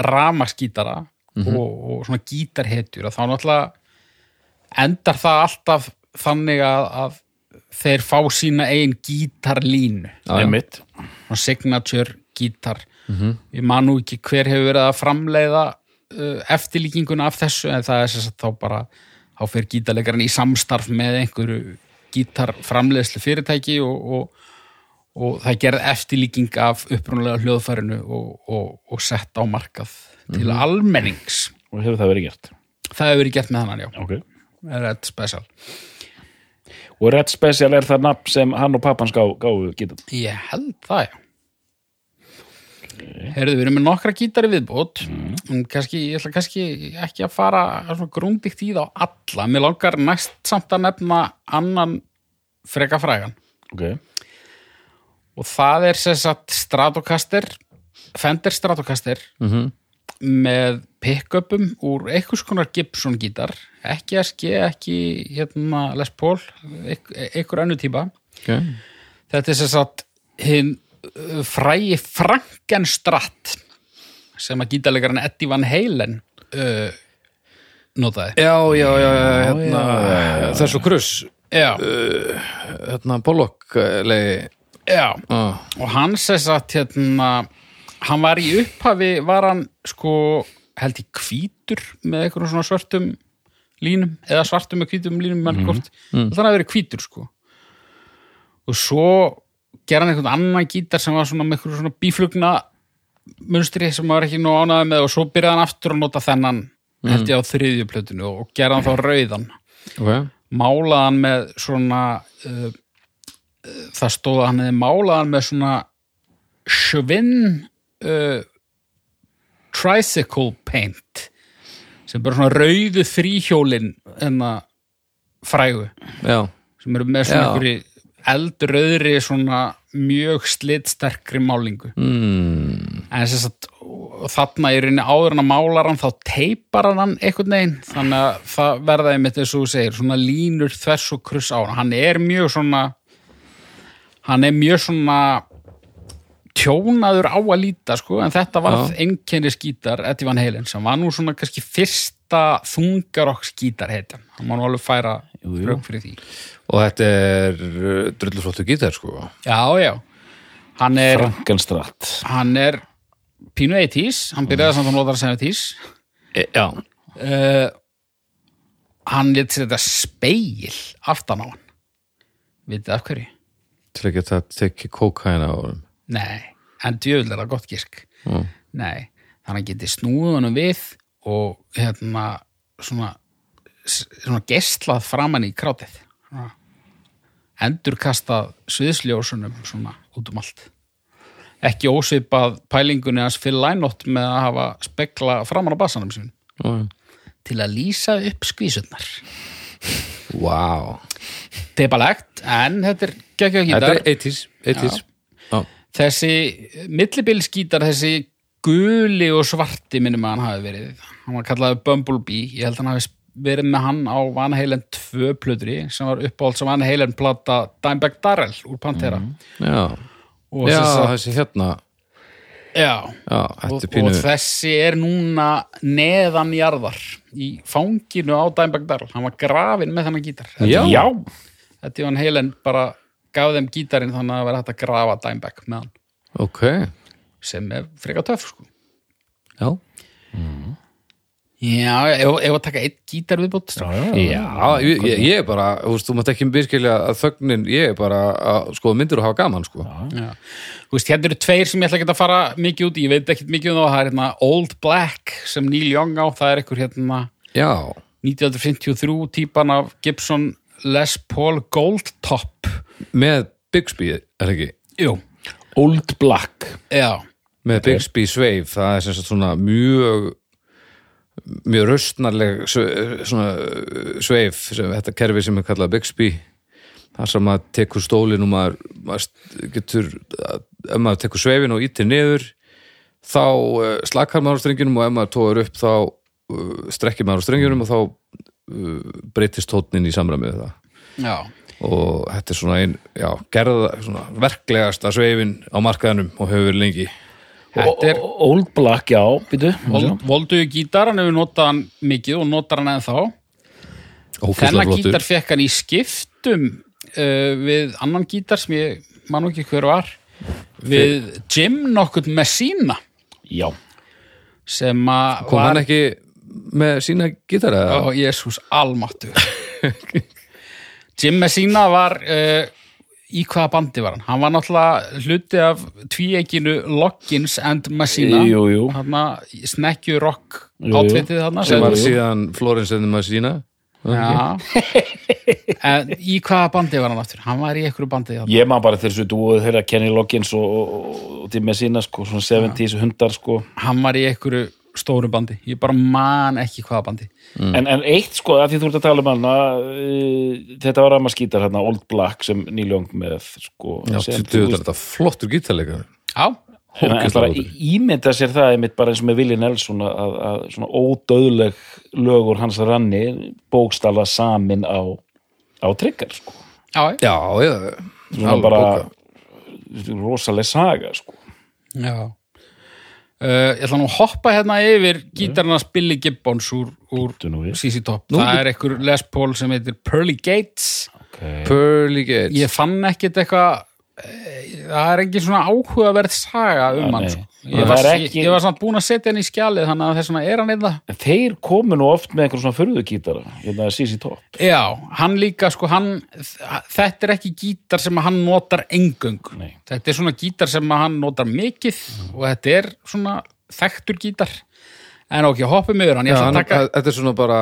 Speaker 3: ramaskítara og, og svona gítarhetjur þá náttúrulega endar það alltaf þannig að, að þeir fá sína eigin gítarlínu. Og signature gítar. Ég man nú ekki hver hefur verið að framleiða uh, eftirlíkinguna af þessu en það er sagt þá bara þá fer gítarleikarinn í samstarf með einhverju gítarframleiðslu fyrirtæki og, og, og það gerð eftirlíking af upprunalega hljóðfærinu og, og, og sett á markað til almennings.
Speaker 4: Og hefur það verið gert?
Speaker 3: Það hefur verið gert með hann, já,
Speaker 4: ok.
Speaker 3: Red Special
Speaker 4: og Red Special er það nafn sem hann og pappans gá, gáðu gítar
Speaker 3: Ég held það, já. Herðu, við erum með nokkra gítari viðbót en kannski, ég ætla kannski ekki að fara grúndikt í þá alla. Mér langar næst samt að nefna annan freka frægan
Speaker 4: ok,
Speaker 3: og það er sem sagt Stratocaster, Fender Stratocaster
Speaker 2: Mhm.
Speaker 3: með pick-upum úr einhvers konar Gibson gítar, ekki SG, ekki hérna Les Paul, einhver, önnu típa.
Speaker 2: okay.
Speaker 3: Þetta er sem sagt hinn uh, frægi Frankenstratt sem að gítarleikarinn Eddie Van Halen uh, notaði.
Speaker 2: já, já, já, já, hérna þessu kruss
Speaker 3: Já,
Speaker 2: hérna Pollock legi
Speaker 3: já.
Speaker 2: ah.
Speaker 3: Og hann sem sagt hérna, hann var í upphafi, var hann sko held í hvítur með einhverjum svona svörtum línum eða svartum með hvítum línum mm -hmm. hvort, þannig að verið hvítur sko. Og svo gera hann einhvern annan gítar sem var svona með einhverjum svona bíflugna munstri sem maður var ekki nú ánaði með og svo byrjaði hann aftur að nota þennan held ég á þriðju plötinu og gera hann þá rauðan.
Speaker 2: Ok,
Speaker 3: málaði hann með svona uh, uh, það stóð að hann hefði málaði hann með svona Schwinn uh, tricycle paint sem bara svona rauðu þríhjólin en að frægu.
Speaker 2: Já,
Speaker 3: sem eru með svona einhverju eldröðri svona mjög slitsterkri málingu.
Speaker 2: Mm.
Speaker 3: en þess að þarna í rauninni áður en að málar hann þá teipar hann einhvern veginn. Þannig að það verða einmitt eins og þú segir svona línur þvers og kruss á hann. Hann er mjög svona hann er mjög svona tjónaður á að líta sko en þetta var
Speaker 2: Já.
Speaker 3: einkenni skítar Eddie Van Halen sem var nú svona kannski fyrsta þungarokk skítar heitan hann má nú alveg færa rauk fyrir því.
Speaker 2: Og þetta er uh, drullusvottu gítar sko.
Speaker 3: Já já. Hann er,
Speaker 4: Frankenstratt
Speaker 3: hann er pínu 80s, hann byrjaði samt að nota það 70s
Speaker 2: e, já,
Speaker 3: uh, hann lit setja speil aftan á hann. Vitið af hverju?
Speaker 2: til að geta tekið kókaina á honum
Speaker 3: Nei, en djöfull er það gott gísk
Speaker 2: Mm.
Speaker 3: Nei, þannig að geti snúið honum við og hérna svona, svona gestlað framan í krátið. Endurkastað sviðsljósunum svona út um allt. Ekki ósvipað pælingunni hans Phil Lynott með að hafa spekla framan á bassanum sin
Speaker 2: mm.
Speaker 3: til að lýsa upp skvísurnar.
Speaker 2: Wow
Speaker 3: teipalegt, en þetta er geggja
Speaker 2: þetta er 80s, 80s.
Speaker 3: Þessi millibilskítar, þessi guli og svarti minnum að hann hafi verið. Hann var kallaði Bumblebee. Ég held að hann hafi verið með hann á Van Halen 2 plötri sem var uppáhald sem Van Halen plata Dimebag Darrell úr Pantera.
Speaker 2: Já,
Speaker 3: og,
Speaker 2: já
Speaker 3: sagt-
Speaker 2: þessi hérna.
Speaker 3: Já,
Speaker 2: já, þetta
Speaker 3: og, og þessi er núna neðanjarðar í fanginu á Dimebag Darrell. Hann var grafinn með þennan gítar.
Speaker 2: Já.
Speaker 4: Já,
Speaker 3: þetta er Van Halen bara gaf þeim gítarinn þannig að það var hægt að grafa Dimebag með hann
Speaker 2: ok,
Speaker 3: sem er freka töff sko
Speaker 2: já,
Speaker 3: Já, ef, að taka einn gítar viðbútt
Speaker 4: já, já.
Speaker 2: Já, ég, ég, er bara, þú veist, þú mátt ekki virkilja að þögnin, ég er bara að skoða myndir og hafa gaman, sko.
Speaker 3: Já. Þú veist, hérna eru tveir sem ég ætla ekki að fara mikið út ég veit ekkert mikið um það, það er hérna Old Black sem Neil Young á, það er einhver hérna
Speaker 2: Já,
Speaker 3: 1953 típan af Gibson Les Paul Gold Top.
Speaker 2: Með Bixby, er það ekki?
Speaker 3: Jú.
Speaker 4: Old Black
Speaker 3: Já,
Speaker 2: Með Bixby Sveif, það er sem sagt svona mjög mjög raustnarleg svona sveif, sem, þetta kerfi sem er kallað Bixby þar sem maður tekur stólinn og maður, maður getur, ef maður tekur sveifin og ítir niður þá uh, slakar maður á strengjunum og ef maður tóður upp þá uh, strekkir maður á strengjunum og þá breytist tónnin í samræmið það
Speaker 3: já.
Speaker 2: Og þetta er svona ein, já, gerða svona verklegasta sveifin á markaðanum og hefur verið lengi.
Speaker 3: Þetta er
Speaker 4: Old Black, já, býtu
Speaker 3: Vold, Voldu gítar, hann hefur notað hann mikið og notar hann ennþá.
Speaker 2: Ógeðslega
Speaker 3: Þennan gítar fekk hann í skiptum uh, við annan gítar sem ég man nú ekki hver var við Jim nokkuð Messina.
Speaker 4: Já,
Speaker 3: sem að
Speaker 2: kom
Speaker 3: var
Speaker 2: hann ekki með sína gítara
Speaker 3: Ó, Jésús almáttu Jim Messina var uh, í hvaða bandi var hann? Hann var náttúrulega hluti af tvíeikinu Loggins and Messina.
Speaker 4: Jú, jú.
Speaker 3: Þarna, snekkju rock átveitið þarna.
Speaker 2: Sem var síðan Florence and the Machina
Speaker 3: Já. En, Í hvaða bandi var hann aftur? Hann var í einhverju bandi þarna.
Speaker 4: Ég man bara svo dúið þeirra Kenny Loggins og, og, og til með sína sko, svona 70s hundar sko.
Speaker 3: Hann var í einhverju stóru bandi. Ég bara man ekki hvaða bandi.
Speaker 4: En, en eitt sko, að því þú ert að tala um hana uh, þetta var að maður skítar hérna Old Black sem Neil Young með sko,
Speaker 2: já,
Speaker 4: sem,
Speaker 2: þetta er þetta flottur gítarleika
Speaker 3: Já,
Speaker 4: en, en bara í- ímynda sér það einmitt bara eins og með Willi Nelson að, að, að svona ódöðleg lögur hans ranni bókstala samin á, á tryggar sko.
Speaker 3: já,
Speaker 2: já, já,
Speaker 4: svona bara
Speaker 2: bókað.
Speaker 4: rosaleg saga sko.
Speaker 3: já. Uh, Ég ætla nú að hoppa hérna yfir gítarnas Billy Gibbons úr, úr. CC Top
Speaker 2: Nú,
Speaker 3: Það er einhver Les Paul sem heitir Pearly Gates
Speaker 4: okay.
Speaker 2: Pearly Gates
Speaker 3: Ég fann ekkit eitthvað eh, það er engin svona áhugaverð saga um
Speaker 4: Ja,
Speaker 3: hann sko. Ég, var,
Speaker 4: er ekki-
Speaker 3: ég var samt búin að setja hann í skjalið þannig að þess vegna er hann eitthvað
Speaker 4: En þeir komu nú oft með einhver svona furðugítara hérna CC Top.
Speaker 3: Já, hann líka sko hann, þetta er ekki gítar sem hann notar engung
Speaker 4: Nei.
Speaker 3: þetta er svona gítar sem hann notar mikið og þetta er svona þekktur gítar. En ok, hoppum yfir hann,
Speaker 2: já,
Speaker 3: ég ætla
Speaker 2: hann,
Speaker 3: taka
Speaker 2: þetta er svona bara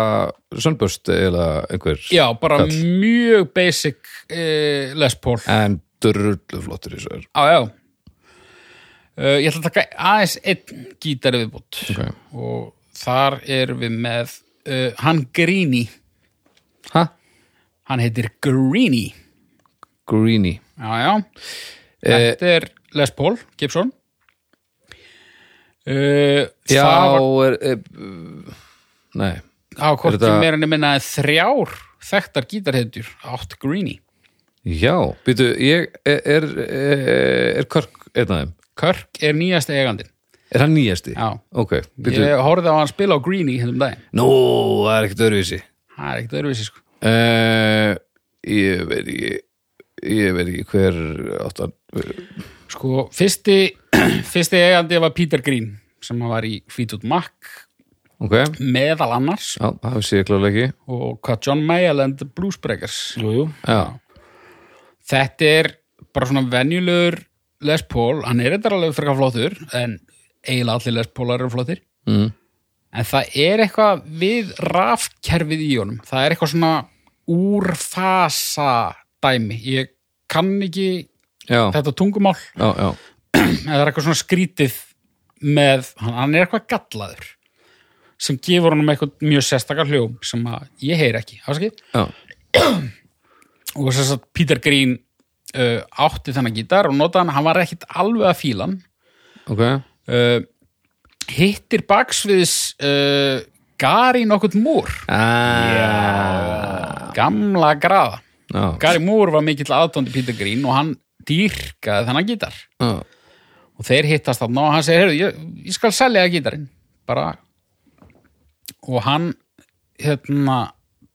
Speaker 2: Sunburst eða einhver
Speaker 3: Já, bara
Speaker 2: Kall.
Speaker 3: mjög basic uh, Les Paul.
Speaker 2: En drullu flottur í er
Speaker 3: Já, já uh, Ég ætla að taka aðeins einn gítari viðbútt
Speaker 2: okay.
Speaker 3: og þar erum við með uh, hann Greeny.
Speaker 2: Ha?
Speaker 3: hann heitir Greeny.
Speaker 2: Greeny.
Speaker 3: Já, já.
Speaker 2: Eh,
Speaker 3: Þetta er Les Paul Gibson. Uh,
Speaker 2: já,
Speaker 3: var
Speaker 2: er, nei.
Speaker 3: Á hvort
Speaker 2: þetta-
Speaker 3: meira en ég minna þrjár þekktar gítarheitjur átt Greeny.
Speaker 2: Já, býtu, ég er, er, er, er Körk einn af þeim
Speaker 3: Kirk er nýjasti eigandinn.
Speaker 2: Er hann nýjasti?
Speaker 3: Já.
Speaker 2: ok, býtu,
Speaker 3: Ég horfði á hann spila á Greeny hérna um daginn.
Speaker 2: Nú, það er ekkert öðruvísi.
Speaker 3: Það er ekkert öðruvísi sko.
Speaker 2: Uh, ég veit ekki ég veit ekki hver áttan
Speaker 3: Sko, fyrsti, fyrsti eigandi var Peter Green sem var í Fleetwood Mac
Speaker 2: ok,
Speaker 3: meðal annars.
Speaker 2: Já, það sé ég klálega ekki.
Speaker 3: Og hvað John Mayall and the Blues Breakers
Speaker 4: Jú, jú.
Speaker 2: Já,
Speaker 3: Þetta er bara svona venjulegur Les Paul, hann er þetta alveg frekar flottur en eiginlega allir Les Paular eru flottir.
Speaker 2: Mm.
Speaker 3: en það er eitthvað við rafkerfið í honum. Það er eitthvað svona úrfasa dæmi. Ég kann ekki
Speaker 2: já,
Speaker 3: þetta tungumál.
Speaker 2: Já, já.
Speaker 3: En það er eitthvað svona skrítið með, hann hann er eitthvað gallaður sem gefur honum eitthvað mjög sérstakar hljóm sem að ég heyr ekki?
Speaker 2: Já,
Speaker 3: og þess að Peter Green uh, átti þennan gítar og notaði hann, var ekkit alveg að fíla hann.
Speaker 2: Ok.
Speaker 3: Uh, hittir baksviðs uh, Gary nokkuð múr
Speaker 2: ah,
Speaker 3: gamla graða
Speaker 2: já,
Speaker 3: Gary Moore var mikill aðtóndi Peter Green og hann dýrkaði þennan gítar.
Speaker 2: Já,
Speaker 3: og þeir hittast þarna og hann segir, heyrðu, ég, ég skal selja gítarinn. Bara og hann hérna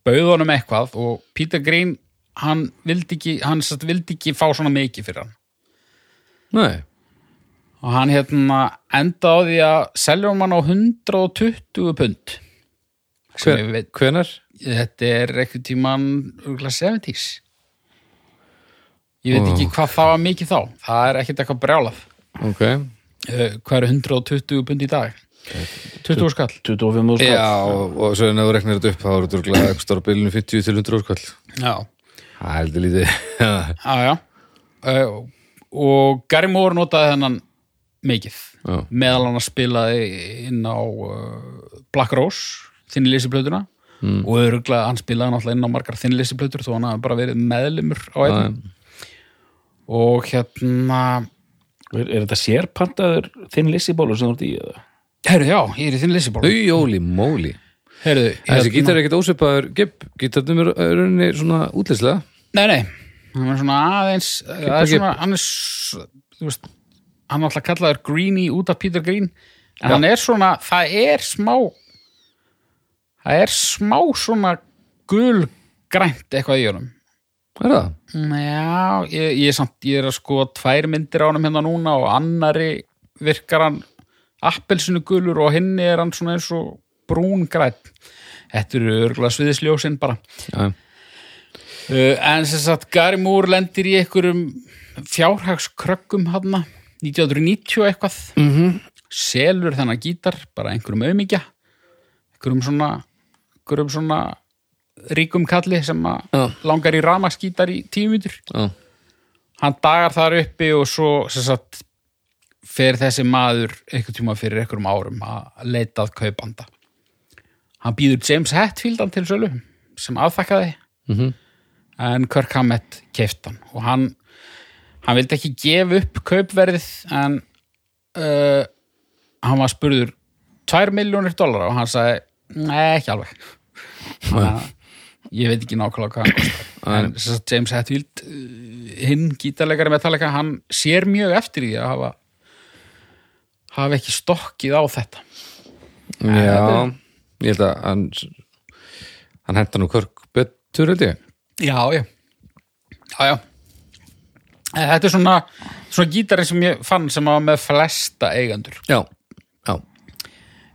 Speaker 3: bauð honum eitthvað og Peter Green hann vildi ekki, hann satt, vildi ekki fá svona mikið fyrir hann.
Speaker 2: Nei.
Speaker 3: Og hann hérna enda á því að selja um hann á 120 pund. Sem
Speaker 2: Hver, hvenar?
Speaker 3: þetta er eitthvað tíman örgulega 70s ég veit
Speaker 2: Ó.
Speaker 3: ekki hvað það var mikið þá. Það er ekkert eitthvað brjálað.
Speaker 2: Ok.
Speaker 3: uh, hvað eru 120 bund í dag? 20 skall.
Speaker 4: 25 skall.
Speaker 2: Já, og, og svo en ef þú reknar þetta upp þá er þetta eitthvað stóra bylunum 50 til 100 skall.
Speaker 3: já,
Speaker 2: Það heldur lítið. Já.
Speaker 3: já. Uh, og Gary Moore notaði þennan mikið
Speaker 2: Já.
Speaker 3: meðal hann að spilaði inn á uh, Black Rose þinni lýsiplötuna mm. og örgulega hann spilaði náttúrulega inn á margar þinni lýsiplötur þó hann hafi bara verið meðlimur á einn og hérna
Speaker 4: Er, er þetta sérpantaður þinn lissibólu sem þú ert í
Speaker 3: herru já, ég er í þinni lýsiból
Speaker 2: Þau jóli móli.
Speaker 3: Herru,
Speaker 2: Þessi gítar er ekkert ósvipaður gibb. Gítarnum er er rauninni svona útlislega.
Speaker 3: nei, nei, hann er svona aðeins það er
Speaker 2: ekki-
Speaker 3: svona, hann er s- þú veist, hann er alltaf kallaður Greenie út af Peter Green en hann er svona, það er smá það er smá svona gulgrænt eitthvað í honum
Speaker 2: Er það?
Speaker 3: Já, ég, ég, er samt, ég er að sko tvær myndir á honum hérna núna og annari virkar hann appelsinu gulur og hinni er hann svona eins og brún grætt. Þetta eru örgulega sviðisljósin bara.
Speaker 2: Já.
Speaker 3: Uh, en sem sagt, Gary Moore lendir í einhverjum fjárhagskrökkum hann 1990 og eitthvað. Mm -hmm. Selur þennan gítar, bara einhverjum auðmíkja, einhverjum svona, einhverjum svona ríkum kalli sem
Speaker 2: Já.
Speaker 3: langar í ramaksgítar í tíu mítur
Speaker 2: Já.
Speaker 3: hann dagar þar uppi og svo sem sagt, fer þessi maður einhvern tíma fyrir einhverjum árum að leita að kaupanda hann býður James Hetfield til sölu sem aðþakkaði
Speaker 2: Mhm.
Speaker 3: en Kirk Hammett keift hann og hann hann vildi ekki gefa upp kaupverðið en uh, hann var spurður 2 miljónir dólar og hann sagði nei ekki alveg. Að ég veit ekki nákvæmlega hvað en James Hetfield uh, hinn gítarleikari Metallica hann sér mjög eftir því að hafa hafa ekki stokkið á þetta.
Speaker 2: Já, ég held að hann, hann henda nú körk betur held ég.
Speaker 3: já, já. Já, já. En þetta er svona, svona gítarinn sem ég fann sem var með flesta eigendur.
Speaker 2: Já, já.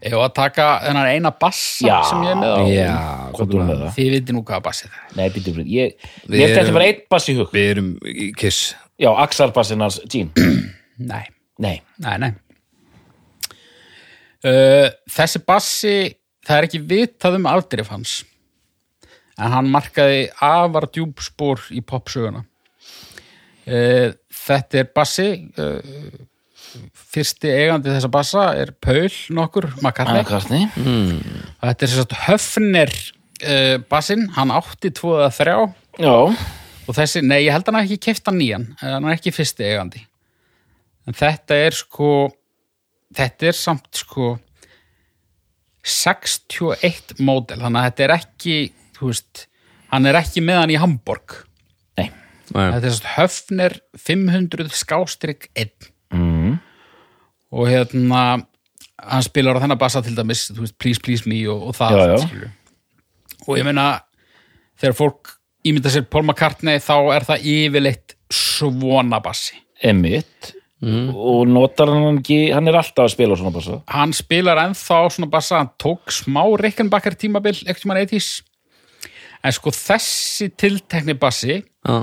Speaker 3: Ef að taka þennan eina bassa
Speaker 4: Já.
Speaker 3: sem ég er með á?
Speaker 2: Já,
Speaker 3: Þið viti nú hvað bassi það er.
Speaker 4: Nei, býtum við Ég, ég þetta var eitt bass í hug.
Speaker 2: Við erum í kiss.
Speaker 4: Já, Axarbassin hans Gene.
Speaker 3: Nei,
Speaker 4: Nei,
Speaker 3: nei, nei. Uh, Þessi bassi það er ekki vitað um aldrei hans en hann markaði afar djúpspor í popsöguna. Uh, Þetta er bassi uh, fyrsti eigandi þessa bassa er Paul nokkur, McCartney.
Speaker 4: McCartney.
Speaker 3: Þetta er sem sagt Höfner uh, bassinn, hann átti tvo eða þrjá.
Speaker 4: Já,
Speaker 3: og þessi, nei ég held hann hafi ekki keft hann nýjan hann er ekki fyrsti eigandi. En þetta er sko þetta er samt sko 61 módel, þannig að þetta er ekki þú veist, hann er ekki með hann í Hamburg
Speaker 4: nei.
Speaker 2: Nei.
Speaker 3: þetta er svona Höfner 500 skástrík 1
Speaker 4: mm.
Speaker 3: og hérna hann spilar á þennan bassa til dæmis veist, please please me og, og það
Speaker 4: Já, já.
Speaker 3: og ég meina þegar fólk ímynda sér Paul McCartney þá er það yfirleitt svona bassi
Speaker 4: Emmitt og notar hann ekki, hann er alltaf að spila á svona bassa.
Speaker 3: Hann spilar ennþá svona bassa hann tók smá Rickenbacker tímabil ekkert mann 80s en sko þessi tiltekni bassi
Speaker 2: Já.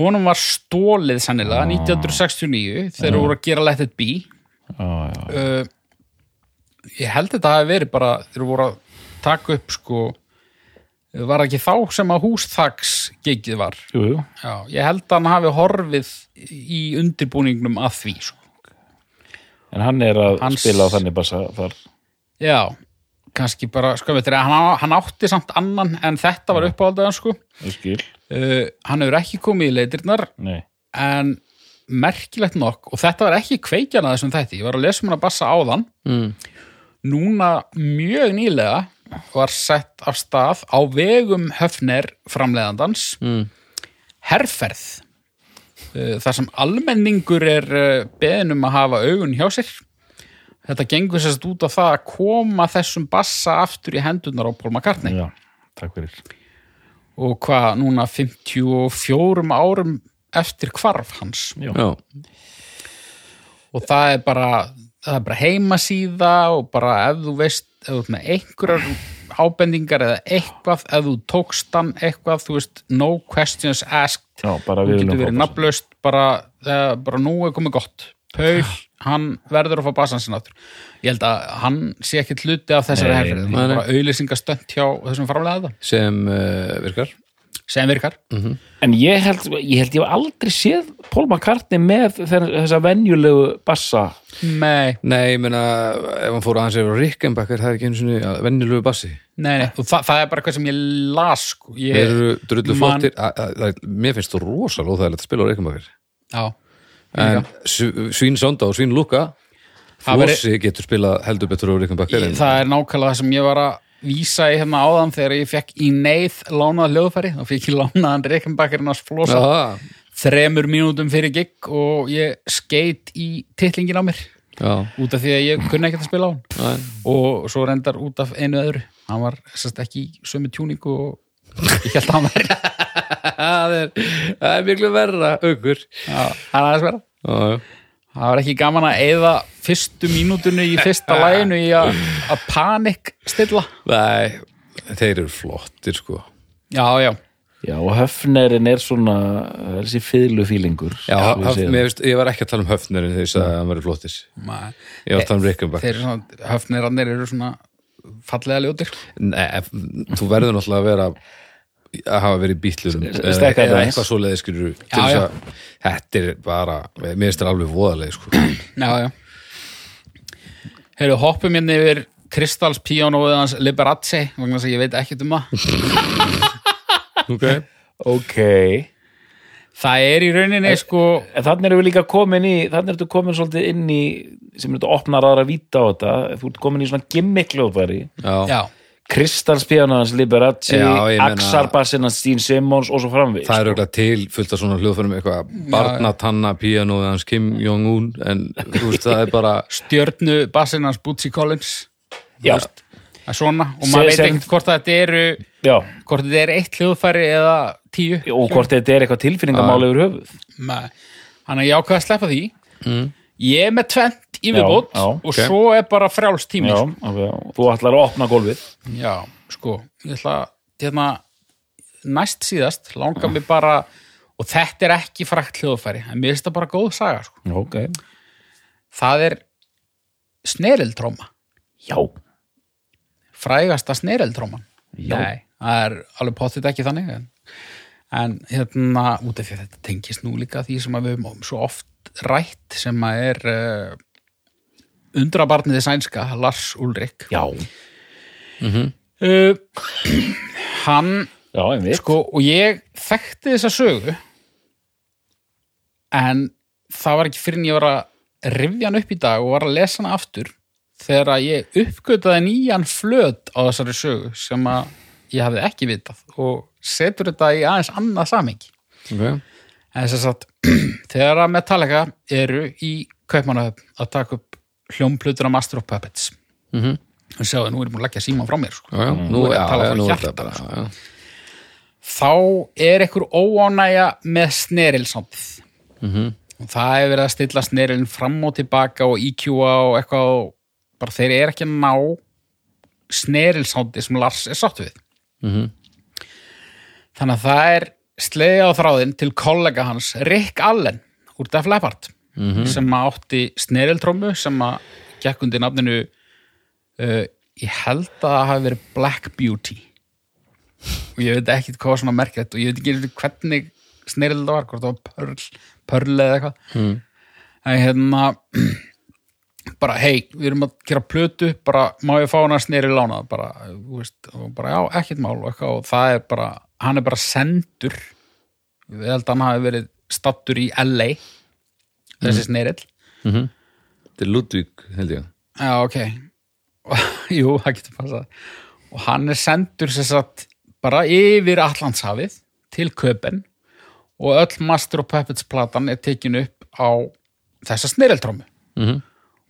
Speaker 3: honum var stólið sannilega 1969 þegar voru að gera Let It Be. Uh, ég held þetta hafi verið bara þeir voru að taka upp sko var ekki þá sem að húsþaks gigið var?
Speaker 4: Jú, jú.
Speaker 3: Já, ég held að hann hafi horfið í undirbúningnum að því sko.
Speaker 4: En hann er að
Speaker 3: Hans-
Speaker 4: spila á þannig bassa þar.
Speaker 3: Já, kannski bara sko, veitir, hann, á- hann átti samt annan en þetta var uppáhaldaðan sko. Uh, hann hefur ekki komið í leitirnar
Speaker 4: nei.
Speaker 3: en merkilegt nokk og þetta var ekki kveikjan að þessum þætti. Ég var að lesa um hann að bassa áðan.
Speaker 2: Mm.
Speaker 3: núna mjög nýlega var sett af stað á vegum höfner framleiðandans.
Speaker 2: Mm.
Speaker 3: herferð. Uh, þar sem almenningur er uh, beðin um að hafa augun hjá sér. Þetta gengur sérst út á það að koma þessum bassa aftur í hendunar á Paul McCartney.
Speaker 4: Já, takk fyrir.
Speaker 3: Og hvað núna 54 árum eftir hvarf hans.
Speaker 2: Já.
Speaker 3: og það er bara það er bara heimasíða og bara ef þú veist ef þú ert með einhverjar ábendingar eða eitthvað ef þú tókst hann eitthvað þú veist, no questions asked
Speaker 4: Já, bara
Speaker 3: þú
Speaker 4: við
Speaker 3: getur
Speaker 4: viljum
Speaker 3: verið
Speaker 4: fá
Speaker 3: nafnlaust bara, uh, bara nú er komið gott. Paul, hann verður að fá basan sinna áttur ég held að hann sé ekki hluti af þessari
Speaker 4: nei.
Speaker 3: bara auðlýsingastönd hjá þessum framlega það,
Speaker 2: sem uh, virkar
Speaker 3: sem virkar.
Speaker 4: En ég held, ég held ég aldrei séð Paul McCartney með þess- þessa venjulegu bassa.
Speaker 3: Nei,
Speaker 2: Nei, ég meina, ef hann fór aðeins yfir Rickenbacker, það er ekki einu sinni vennilegu bassi.
Speaker 3: Nei, nei. Og það, það er bara eitthvað sem ég las sko. ég,
Speaker 2: Þeir eru drullu flottir. Mér finnst þú rosalega óþægilegt að spila á Rickenbacker.
Speaker 3: Já,
Speaker 2: En Sv- Svín Sonda og Svín Luka Flossi getur spilað heldur betur á Rickenbacker
Speaker 3: það er nákvæmlega það sem ég var að vísa í hérna áðan þegar ég fekk í neyð lánað hljóðfæri, þá fekk ég lánaðan Reykjambakkarinn að flosa
Speaker 2: Já,
Speaker 3: þremur mínútum fyrir gig og ég skeit í titlingin á mér.
Speaker 2: Já,
Speaker 3: út af því að ég kunni ekkert að spila á hann.
Speaker 2: Já
Speaker 3: og svo reyndar út af einu öðru. Hann var sérst ekki í sömu tjúningu og ég held að hann væri.
Speaker 2: Það er, það er miklu verra aukur
Speaker 3: Já, hann aðeins vera
Speaker 2: Já, já
Speaker 3: það var ekki gaman að eyða fyrstu mínútunni í fyrsta læginu í að að panik stilla.
Speaker 2: Nei, þeir eru flottir sko.
Speaker 3: Já, já,
Speaker 4: Já, og höfnerinn er svona það er þessi fyðlu fílingur
Speaker 2: Já, höf, mér veist, ég var ekki að tala um höfnerinn þegar ég sagði að hann verið flottir.
Speaker 3: Maður
Speaker 2: Ég var að tala um Rickenbacker.
Speaker 3: þeir eru svona, höfnirannir eru svona fallega ljótir.
Speaker 2: Nei, þú verður náttúrulega að vera að hafa verið í bítlurum eða, eitthvað skilur þess
Speaker 3: já.
Speaker 2: að þetta er bara, mér finnst þetta alveg voðaleg sko.
Speaker 3: já, já. Heyrðu, hoppum hérna yfir Kristals píanóið hans Liberace vegna þess að ég veit ekkert um það.
Speaker 2: Okay.
Speaker 4: Ok.
Speaker 3: Það er í rauninni sko
Speaker 4: þannig erum við líka komin í þannig ertu komin svolítið inn í sem þetta opnar aðra víta á þetta. Þú ert komin í svona gimmikljóðbæri
Speaker 2: Já,
Speaker 3: já,
Speaker 4: Kristalspíano hans Liberace
Speaker 2: Já, ég meina-
Speaker 4: Axarbassin hans Stín Simmons og svo framvið
Speaker 2: það er auðvitað til fullt af svona hljóðfærum eitthvað barnatanna píanóð hans Kim Jong-un en þú veist það er bara
Speaker 3: stjörnu bassinn hans Bootsy Collins.
Speaker 4: Já.
Speaker 3: það er svona og maður veit ekkert hvort að þetta eru
Speaker 4: Já,
Speaker 3: hvort þetta er eitt hljóðfæri eða tíu.
Speaker 4: Og hvort þetta er eitthvað tilfinningamál yfir höfuð.
Speaker 3: Þannig að ég ákveða að sleppa því. Ég er með tvent í viðbót og
Speaker 2: ok.
Speaker 3: svo er bara frjáls tími sko.
Speaker 4: þú ætlar að opna gólfið
Speaker 3: já, sko Ég ætla hérna næst síðast, langar mig bara og þetta er ekki frækt hljóðfæri en mér finnst það bara góð saga sko.
Speaker 4: Ok
Speaker 3: það er snerildróma
Speaker 4: Já,
Speaker 3: frægasta snerildróman. Nei, það er alveg potið ekki þannig en, en hérna út af því að þetta tengist nú líka því sem við höfum svo oft rætt sem að er uh, undrabarniði sænska Lars Ulrik
Speaker 4: já,
Speaker 3: uh, hann
Speaker 4: já,
Speaker 3: sko og ég þekkti þessa sögu en það var ekki fyrir en ég var að rifja hann upp í dag og var að lesa hann aftur þegar að ég uppgötaði nýjan flöt á þessari sögu sem að ég hafði ekki vitað og setur þetta í aðeins annað samingi
Speaker 2: okay.
Speaker 3: en þess að þegar að Metallica eru í Kaupmannahöfn að taka upp hljómplutur af Master of Puppets og sjáðu, nú er ég búin að leggja síma frá mér sko.
Speaker 2: já, já, nú,
Speaker 3: Nú er
Speaker 2: já,
Speaker 3: að tala
Speaker 2: þetta bara
Speaker 3: sko. þá er einhver óánægja með snerilsándið
Speaker 2: Mhm.
Speaker 3: og það er verið að stilla snerilin fram og tilbaka og EQ-a og eitthvað bara þeir eru ekki að ná snerilsándið sem Lars er sátt við
Speaker 2: Mhm.
Speaker 3: þannig að það er sleiði á þráðin til kollega hans Rick Allen úr Def Leppard sem að átti sneriltrómu sem að gekk undir nafninu uh, ég held að það hafi verið Black Beauty. Og ég veit ekki hvað var svona merkilegt og ég veit ekki hvernig sneril þetta var, hvort það var pörl, pörl eða eitthvað. Mm. en hérna bara hei, við erum að gera plötu bara má ég fá hana sneril lána bara, þú veist, og bara já, ekkert mál og, eitthvað, og það er bara, hann er bara sendur ég held að hann hafi verið stattur í LA þessi sneril
Speaker 2: þetta er Ludvík held ég
Speaker 3: Já, ok. Jú, það getur passað. Og hann er sendur sér satt bara yfir Allandshafið til Köpen og öll Master of Puppets platan er tekin upp á þessa sneriltrómu.
Speaker 2: Mhm.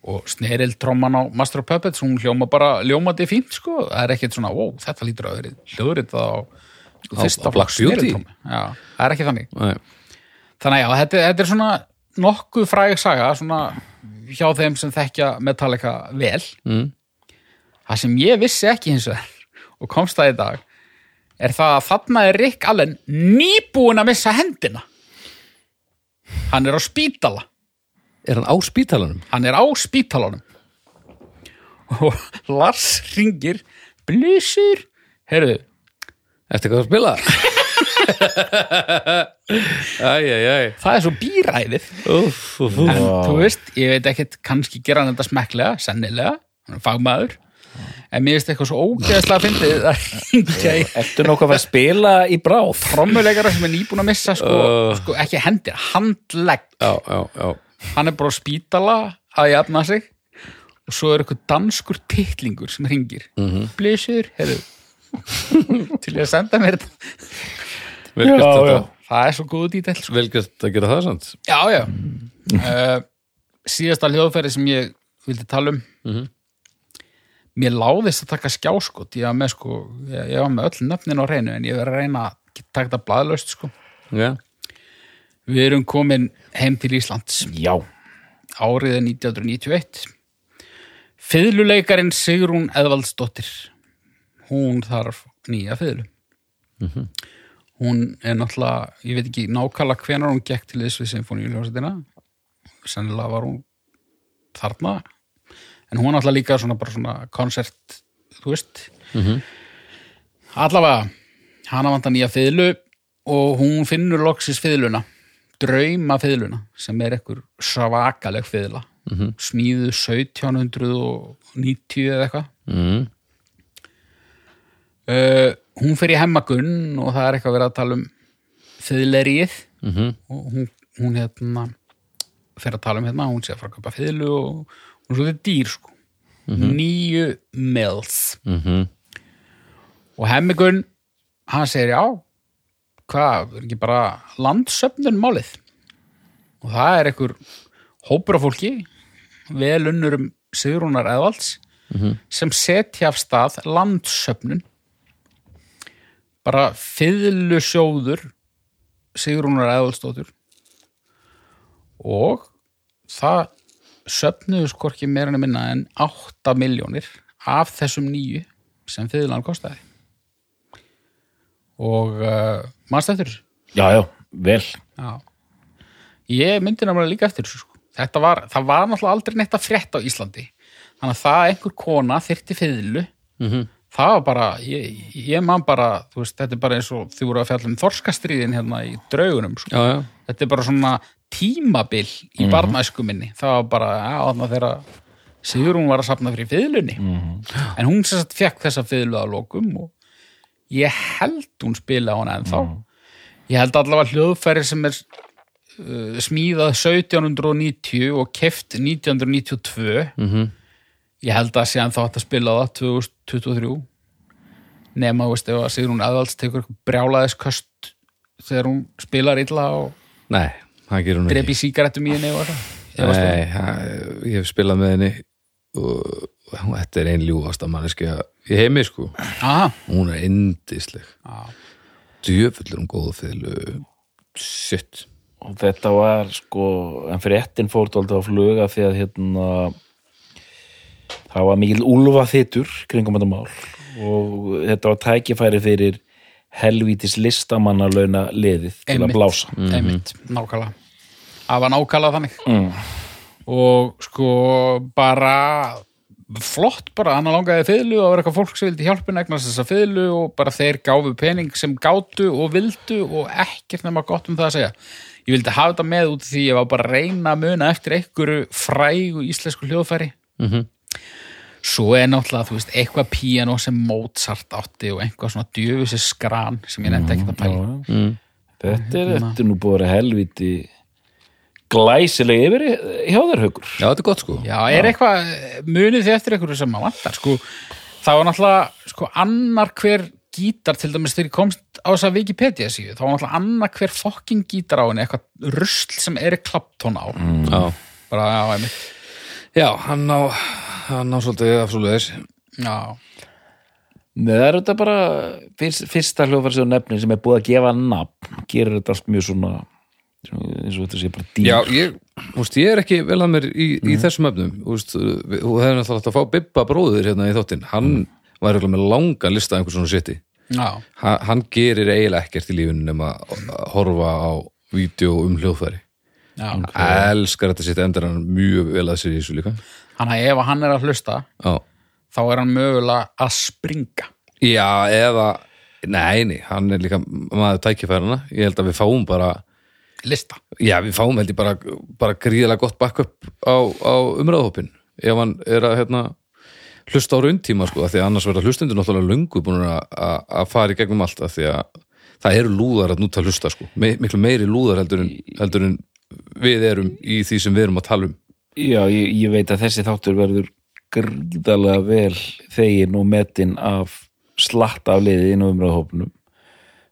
Speaker 3: Og sneriltróman á Master of Puppets, hún hljóma bara ljómandi fínt, sko. Það er ekkert svona, wow, þetta lítur að vera hljóðrið á fyrsta
Speaker 2: á Beauty?
Speaker 3: sneriltrómu. Já, það er ekki þannig.
Speaker 2: Nei.
Speaker 3: Þannig að þetta, þetta er svona nokkuð fræg saga, svona hjá þeim sem þekkja Metallica vel.
Speaker 2: Mm.
Speaker 3: Það sem ég vissi ekki hins vegar og komst það í dag er það að þarna er Rick Allen nýbúin að missa hendina hann er á spítala
Speaker 2: Er hann á spítalanum?
Speaker 3: hann er á spítalanum og Lars ringir blísur heyrðu,
Speaker 2: Ertu eitthvað að spila? Æj, æj, æj.
Speaker 3: Það er svo
Speaker 2: úff
Speaker 3: en þú veist, ég veit ekkert kannski gera hann þetta smekklega, sennilega. Hann er fagmaður. En mér finnst eitthvað svo ógeðslega að ringja í
Speaker 4: Ertu nokkuð að fara að spila í bráð?
Speaker 3: trommuleikara sem er nýbúin að missa sko,
Speaker 2: Uh.
Speaker 3: sko ekki hendir, handlegg.
Speaker 2: Já, já, já.
Speaker 3: Hann er bara á spítala að jafna sig. Og svo er eitthvað danskur titlingur sem ringir mm
Speaker 2: Mhm.
Speaker 3: -hmm. blísur, heyrðu. Til ég að senda mér þetta
Speaker 4: Já,
Speaker 2: þetta
Speaker 4: já.
Speaker 3: það er svo góð dítell sko.
Speaker 2: Velgjört að gera það sant
Speaker 3: já, já uh, síðasta hljóðferði sem ég vildi tala um
Speaker 2: Mhm.
Speaker 3: mér láðist að taka skjáskot ég var með sko, ég, ég var með öll nöfnin á reynu en ég verið að reyna að taka þetta blaðlaust sko.
Speaker 2: Já,
Speaker 3: við erum komin heim til Íslands
Speaker 4: Já.
Speaker 3: árið er 1991 Fiðluleikarin Sigrún Eðvaldsdóttir hún þarf nýja fiðlu hún er náttúrulega ég veit ekki nákvæmlega hvenar hún gekk til þess við symfóníuljósetina sennilega var hún þarna. En hún er náttúrulega líka svona bara svona koncert, þú veist. Allavega hana vantar nýja fiðlu og hún finnur loksis fiðluna. Drauma fiðluna sem er ekkur svakaleg fiðla. -hmm. smíðu 1790 eða eitthvað.
Speaker 2: Mm.
Speaker 3: uh, hún fer í hemmagunn og það er eitthvað verið að tala um fiðlerið
Speaker 2: Mm
Speaker 3: og hún, hún hérna fer að tala um hérna, hún sé að fara að kaupa fiðlu og hún er svolítið dýr sko. Nýju mils.
Speaker 2: -hmm.
Speaker 3: og hemmigunn hann segir já hvað, er ekki bara landsöfnun málið? Og það er einhver hópur af fólki vel unnur um Sigrúnar Eðvalds sem setja af stað landsöfnun bara fiðlusjóður Sigrúnar Eðvaldsdóttur og það söfnuðu skorki meira en minna en 8 miljónir af þessum nýju sem fiðlan kostaði og uh, mannst eftir þessu
Speaker 4: Já, já, vel.
Speaker 3: Já. Ég myndi náttúrulega líka eftir þessu sko. Þetta var, það var náttúrulega aldrei neitt að frétta á Íslandi. Þannig að það að einhver kona þyrti fiðlu,
Speaker 2: Mhm.
Speaker 3: Það var bara, ég, ég man bara, þú veist, þetta er bara eins og þið voru að fjalla um þorskastriðin hérna í draugunum, sko.
Speaker 2: Já, já
Speaker 3: Þetta er bara svona tímabil í barnæsku minni. Það var bara, já, þarna þegar Sigrún var að safna fyrir fiðlunni. En hún sagt fekk þessa fiðlu að lokum og ég held hún spila hana ennþá. Ég held allavega hljóðfæri sem er uh, smíðað 1790 og keft 1992.
Speaker 2: Mhm.
Speaker 3: Ég held að sé ennþá hægt að spila á það 2023. Nema, veist, ef að Sigrún Aðvalds tekur eitthvað brjálaðisköst þegar hún spilar illa og
Speaker 2: Nei, það gerur hún ekki
Speaker 3: drepi sígarettum í henni.
Speaker 2: Nei, ég hef spilað með henni og þetta er ein ljúfasta manneskja í heimi sko
Speaker 3: Aha,
Speaker 2: hún er indisleg
Speaker 3: Já.
Speaker 2: djöfullur um góðu fylgu shit
Speaker 4: Og þetta var sko, en fréttin fór dálítið á fluga því að hérna það var mikil úlfa þittur kringum þetta mál og þetta var tækifæri fyrir helvítis listamannalauna liðið til
Speaker 3: Einmitt.
Speaker 4: að blása.
Speaker 3: einmitt, nákvæmlega það var nákvæmlega þannig
Speaker 4: Mm.
Speaker 3: og sko bara flott bara, hann langaði fiðlu og það var eitthvað fólk sem vildi hjálpun egnast þessa fiðlu og bara þeir gáfu pening sem gátu og vildu og ekkert nema gott um það að segja ég vildi hafa þetta með út því ég var bara að reyna að muna eftir einhverju frægu íslensku hljóðfæri
Speaker 2: Mhm.
Speaker 3: Svo er náttúrulega, þú veist, eitthvað píano sem Mozart átti og eitthvað svona djöfusi skran sem ég nefndi ekkert að pæla
Speaker 2: mm.
Speaker 4: Þetta er, þetta er nú búið að vera helvíti glæsileg yfir hjá þér haukur.
Speaker 2: já, þetta er gott sko.
Speaker 3: Já, er eitthvað, munið þið eftir einhverju sem maður vantar, sko, það var náttúrulega, sko, annar hver gítar, til dæmis þegar ég komst á þess að Wikipedia síðu, þá var náttúrulega annar hver fokking gítar á henni, eitthvað rusl sem er Clapton á,
Speaker 2: já,
Speaker 3: bara, já, einmitt,
Speaker 2: já hann á hann á svolítið af svolítið
Speaker 3: já,
Speaker 4: Nei, það er þetta bara fyrst, fyrsta hljóðfæri sem nefnir sem er búið að gefa nafn, gerir þetta allt mjög svona eins og þetta sé bara dýr.
Speaker 2: já, ég, úst, ég er ekki vel að mér í, í þessum efnum. Úst, þú hefði náttúrulega átt að fá Bibba bróður hérna í þáttinn. Hann og er örugglega með langan lista af einhver svona seti
Speaker 3: Já,
Speaker 2: ha, hann gerir eiginlega ekkert í lífinu nema að horfa á vídeo um hljóðfæri.
Speaker 3: Já.
Speaker 2: hann elskar þetta sitt endur hann mjög vel að sér í þessu líka
Speaker 3: Hann að ef hann er að hlusta
Speaker 2: já,
Speaker 3: þá er hann mögulega að springa.
Speaker 2: Já eða nei, nei, hann er líka maður tækifærana, ég held að við fáum bara
Speaker 3: lista.
Speaker 2: Já, við fáum held ég bara, bara gríðlega gott backup á, á umræðhópin ef hann er að hérna, hlusta á rauntíma sko, því að annars verða hlustundur náttúrulega löngu búin að, fara í gegnum allt því að það eru lúðar að núta að hlusta sko, Me, miklu meiri lúðar heldur en, heldur en við erum í því sem við erum að tala um
Speaker 4: Já, ég, ég veit að þessi þáttur verður gríðarlega vel þegin og metin af slatt af liði inn á umræðahópnum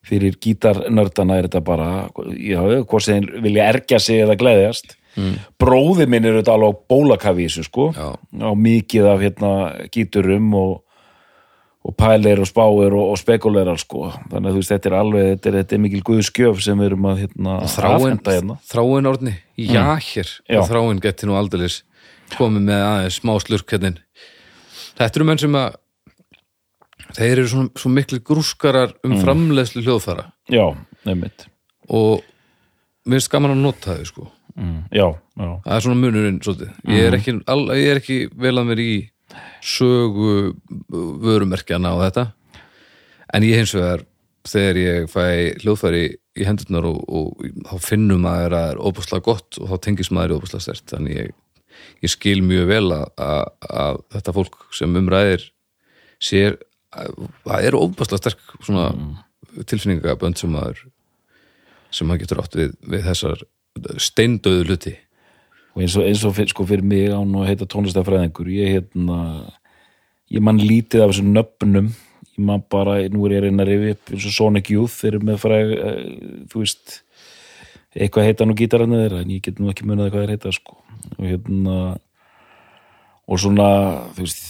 Speaker 4: fyrir gítarnördana er þetta bara já, hvort sem vilja ergja sig eða gleðjast mm. bróði minn er þetta alveg þessu sko
Speaker 2: Já.
Speaker 4: á mikið af hérna gíturum og, og pælir og spáir og, og spekulerar sko. Þannig að þú veist þetta er alveg, þetta er, þetta er mikil guðskjöf sem við erum að hérna
Speaker 2: þráin,
Speaker 4: hérna.
Speaker 2: þráin orðni, já hér
Speaker 4: Já.
Speaker 2: þráin geti nú aldeilis komið með aðeins smá slurk hérna þetta eru menn sem að þeir eru svo, svo miklu grúskarar um framleiðslu hljóðfara
Speaker 4: Já, nefnitt
Speaker 2: og mér finnst gaman að nota þau sko.
Speaker 4: Mm. Já, já,
Speaker 2: það er svona munurinn svolítið. Ég er ekki, al, ég er ekki vel að mér í sögu vörumerkjana og þetta. En ég hins vegar þegar ég fæ hljóðfæri í hendurnar og, og þá finnum maður að það er óbúslega gott og þá tengist maður í óbúslega stert þannig ég, ég skil mjög vel að, að, að þetta fólk sem umræðir sér að það eru óbúslega sterk svona tilfinningabönd sem maður sem maður getur átt við, við þessar steindauðu hluti
Speaker 4: og eins og, eins og fyrir, sko, fyrir mig án og heita tónlistafræðingur ég hérna ég man lítið af þessum nöfnum. Ég man bara, nú er ég reyna að rifja upp eins og Sonic Youth þeir eru með fræð uh, þú veist eitthvað heita nú gítararnir þeirra en ég get nú ekki munið hvað þeir heita sko. Og hérna og svona, þú veist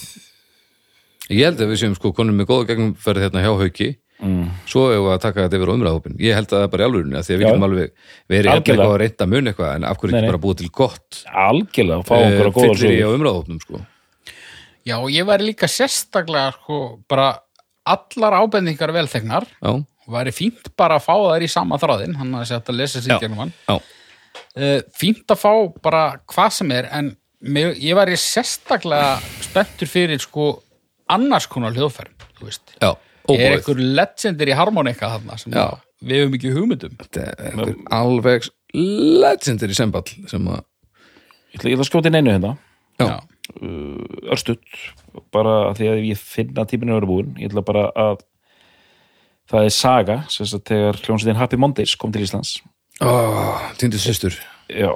Speaker 2: Ég held að við séum sko konum með góða gegnumferð hérna hjá hauki mm. svo hefur við að taka þetta yfir á umræðhópin ég held að það er bara í alvörunni að því að við getum alveg verið eitthvað að reynda mun eitthvað en af hverju ekki bara búið til gott?
Speaker 4: Algjörlega, fá okkur að góða
Speaker 2: fyllir í á
Speaker 4: sögur
Speaker 2: umræðhópnum sko.
Speaker 3: Já, og ég væri líka sérstaklega sko, bara allar ábendingar velþegnar.
Speaker 2: Já,
Speaker 3: og væri fínt bara að fá þær í sama þráðin hann að setja að lesa sér gegnum hann.
Speaker 2: Já,
Speaker 3: uh, fínt að fá bara hvað sem er en mér, ég væri sérstaklega spenntur fyrir sko annars konar hljóðfærum þú veist.
Speaker 2: já
Speaker 3: er
Speaker 2: óbúið
Speaker 3: einhver legendir í harmonika þarna sem
Speaker 2: Já.
Speaker 3: að við höfum ekki hugmyndum?
Speaker 2: Þetta er einhver alveg legendir í semball sem að
Speaker 4: ég ætla, að skjóta inn einu hérna.
Speaker 2: Já.
Speaker 4: örstutt. Bara af því að ég finna tíminu að vera búin ég ætla bara að það er saga, sem sagt þegar hljómsveitin Happy Mondays kom til Íslands.
Speaker 2: Ó, týndu systur.
Speaker 4: Já,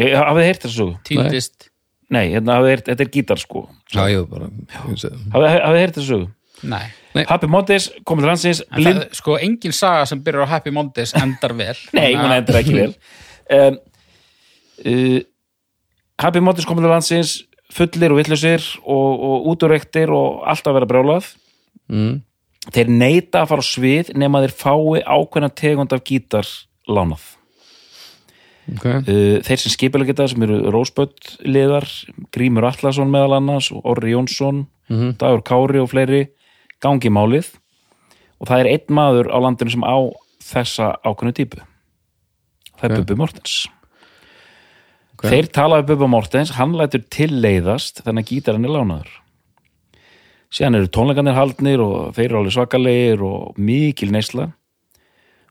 Speaker 4: ég hafið þið heyrt þessu sögu?
Speaker 3: Týndist,
Speaker 4: nei, hérna heyrt, þetta er gítar sko.
Speaker 2: Já, ég bara ég segi-
Speaker 4: hafið þið heyrt þessu sögu
Speaker 3: nei.
Speaker 2: Nei.
Speaker 4: Happy Mondays kom til landsins blind,
Speaker 3: það, sko engin saga sem byrjar á Happy Mondays endar vel.
Speaker 4: Nei, hún endur ekki vel. Um, uh, Happy Mondays kom til landsins fullir og villusir og, og útureiktir og alltaf að vera brjálað.
Speaker 2: Mm.
Speaker 4: þeir neita að fara á svið nema þeir fái ákveðna tegund af gítar lánað.
Speaker 2: Okay.
Speaker 4: Uh, þeir sem skipilega geta sem eru Rósböld liðar, Grímur Atlason meðal annars og Orri Jónsson Dagur Kári og fleiri gangi málið og það er einn maður á landinu sem á þessa ákveðnu típu. Það er
Speaker 2: Ok.
Speaker 4: Bubbi Mortens.
Speaker 2: Ok.
Speaker 4: þeir talaði Bubbi Mortens hann lætur tilleiðast þannig að gítarinn er lánaður. Síðan eru tónleikanir haldnir og þeir eru alveg svakalegir og mikil neysla.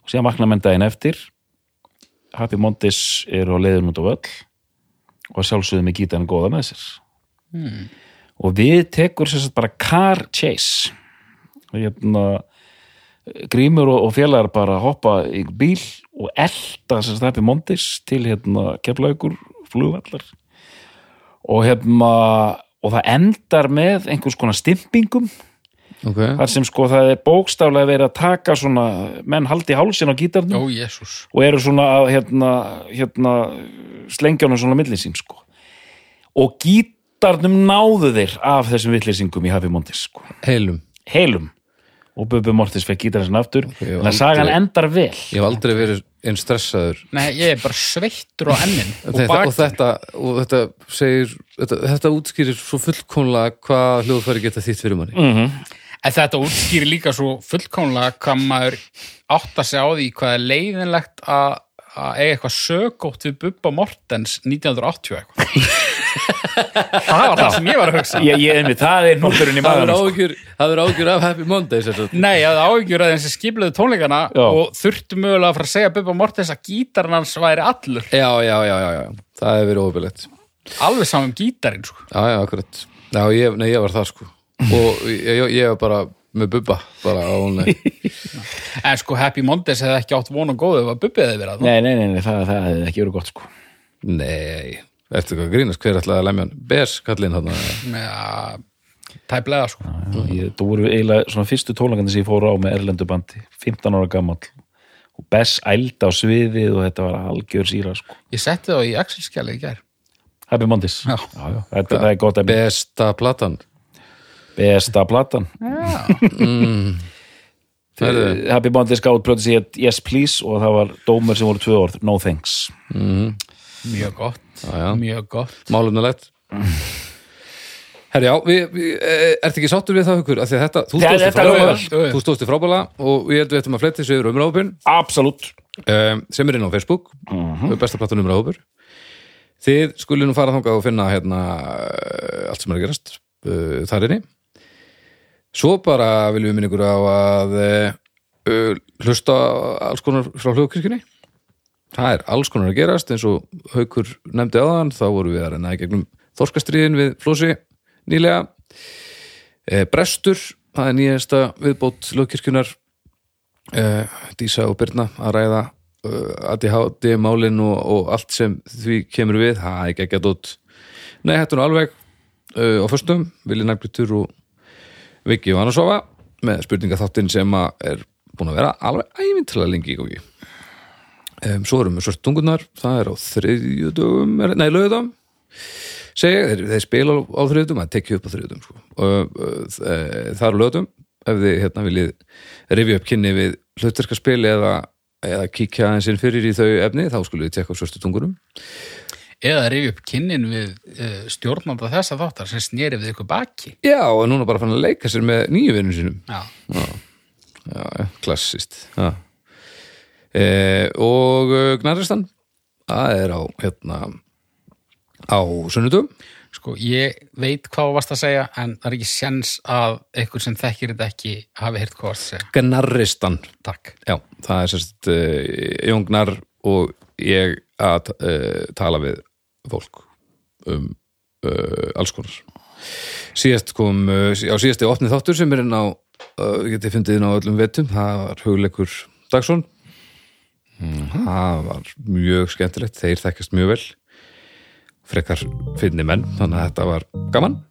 Speaker 4: Og síðan vakna menn daginn eftir. Happy Mondays eru á leiðin út á völl og sjálfsögðu með gítarinn góða með sér.
Speaker 3: Hmm.
Speaker 4: og við tekur sagt bara car chase hérna grímur og, félagar bara hoppa í bíl og elda sem Happy Mondays til hérna keflaugur flugvallar. Og hérna og það endar með einhvers konar stimpingum.
Speaker 2: Ok,
Speaker 4: þar sem sko það er bókstaflega verið að taka svona menn haldi hálsin á gítarnum
Speaker 3: jésús
Speaker 4: og eru svona að hérna, hérna slengja honum svona milli sín sko. og gítarnum náðu þeir af þessum villisingum í Happy Mondays sko.
Speaker 2: heilum
Speaker 4: heilum. Og Bubbi Mortis fekk gítarinn sinna aftur.
Speaker 2: Ég hef
Speaker 4: þannig að sagan endar vel.
Speaker 2: Ég hef aldrei verið, einn stressaður.
Speaker 3: Nei, ég er bara sveittur á ennin og
Speaker 2: þetta, og, þetta, og þetta segir þetta, þetta útskýrir svo fullkomlega hvað hljóðfæri geta þýtt fyrir manni.
Speaker 3: En þetta útskýri líka svo fullkomlega hvað maður átt að segja á því hvað er leiðinlegt að að eiga eitthvað sögótt við Bubba Mortens 1980 eitthvað. það var það sem ég var að hugsa.
Speaker 4: ég, ég, einmitt, það er núlurinn í
Speaker 2: það er
Speaker 4: sko.
Speaker 2: það er áhyggjur af Happy Mondays.
Speaker 3: Nei, ég hafði áhyggjur að þeim sem skipluðu tónleikana
Speaker 4: Já.
Speaker 3: og þurftu mögulega að fara að segja Bubba Mortens að gítarinn hans væri allur.
Speaker 2: já, já, já, já, já, það hefur verið óbyrlegt
Speaker 3: Alveg saman um gítarinn, sko.
Speaker 2: já, já, akkurat já, ég, nei, ég var það sko og ég, ég, ég var bara með bubba bara
Speaker 3: En sko, Happy Mondays hefði ekki átt von og góðu ef að Bubbi hefði verið að það.
Speaker 4: nei, nei, nei, nei, það, það hefði ekki verið gott sko.
Speaker 2: nei, eftir hvað grínast? Hver ætlaði að lemja hann? Bes kallinn hann
Speaker 3: Já, tæplega, sko.
Speaker 4: það voru eiginlega svona fyrstu tónleikandi sem ég fór á með erlendu bandi 15 ára gammal og Bess ælda á sviðið og þetta var algjör síra sko.
Speaker 3: Ég setti það í Excel-skjali í gær.
Speaker 4: Happy Mondays.
Speaker 3: Já.
Speaker 4: Já, já, þetta, það er gott að
Speaker 2: besta platan.
Speaker 4: Besta platan.
Speaker 2: Herðu.
Speaker 4: Happy Mondays gátt plötu sér Yes Please og það var dómur sem voru tvö orð No Thanks.
Speaker 3: Mjög gott,
Speaker 2: Já, já.
Speaker 3: mjög gott.
Speaker 2: málumnulegt Herri, já, við, við, eh, ertu ekki sáttur við það hugur? Þetta, þú stóðst í frábæla þú stóðst í frábæla og ég held við ættum að fletti sig yfir umræðhópin
Speaker 4: Absolutt.
Speaker 2: Um, sem er inn á Facebook. Uh besta platan umræðhópur þið skulle nú fara þangað og finna hérna eh, allt sem er að gerast uh, þar inni. Svo bara viljum við minna ykkur á að uh, hlusta alls konar frá hljóðkirkjunni það er alls konar að gerast eins og haukur nefndi áðan þá voru við að reyna í gegnum þorskastriðin við flósi nýlega. E, Brestur, það er nýjasta viðbót hljóðkirkjunar e, Dísa og Birna að ræða uh, ADHD málin og, og allt sem því kemur við. Það er ekki ekki að dótt Nei, hættu nú alveg uh, á föstum. Vili Næglitur og Viki og Annarsófa með spurningaþáttinn sem að er búin að vera alveg ævintilega lengi í góki um, Svo erum við svört tungunar það er á þriðjudögum er- nei, lögudögum segja, þeir, þeir spila á, þriðjudögum það tekja upp á þriðjudögum sko. og, það eru lögudögum ef þið hérna viljið rifja upp kynni við hlutverkaspil eða, eða kíkja aðeins inn fyrir í þau efni þá skulum við tekka á svörstu tungunum
Speaker 3: Eða rifja upp kynnin við uh, stjórnanda þessa þáttar sem sneri við ykkur baki.
Speaker 2: Já, og núna bara fann að leika sér með nýju vinnum sínum
Speaker 3: Já,
Speaker 2: Já, já, klassist já. E, og uh, Gnarristan það er á hérna á sunnudum
Speaker 3: sko, ég veit hvað þú varst að segja en það er ekki sjens að einhver sem þekkir þetta ekki hafi heyrt hvað þú varst að segja.
Speaker 2: Gnarristan.
Speaker 3: Takk.
Speaker 2: Já, það er sérst uh, Jón Gnar og ég að uh, tala við fólk um uh, alls konar. Síðast kom, á síðasti opnið þáttur sem er inn á getið fundið inn á öllum vetum, það var hugleikur Dagsson það var mjög skemmtilegt þeir þekkast mjög vel frekar finni menn, þannig að þetta var gaman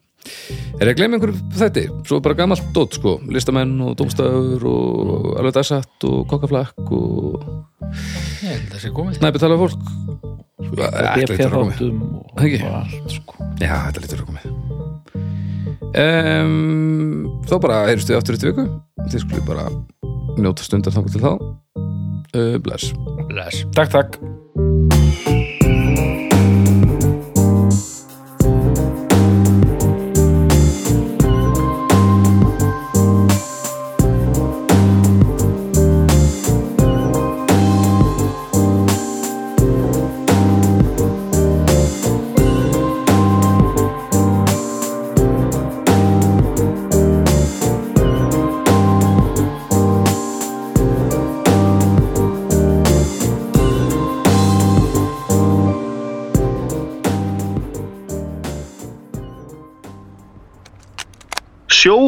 Speaker 2: Er ég að gleyma einhverju þætti? Svo bara gamalt dót, sko. Listamenn og dómstafur og alveg dagsatt og kokkaflakk og
Speaker 3: Ég held að það sé komið.
Speaker 2: snæpi tala við fólk. Þetta lítur að
Speaker 4: allt sko.
Speaker 2: Já, þetta lítur að komið. Um, þá bara heyrstu við aftur eftir viku. Þið skulle bara njóta stundar þangur til þá. Uh, bless.
Speaker 3: Bless.
Speaker 4: Takk, takk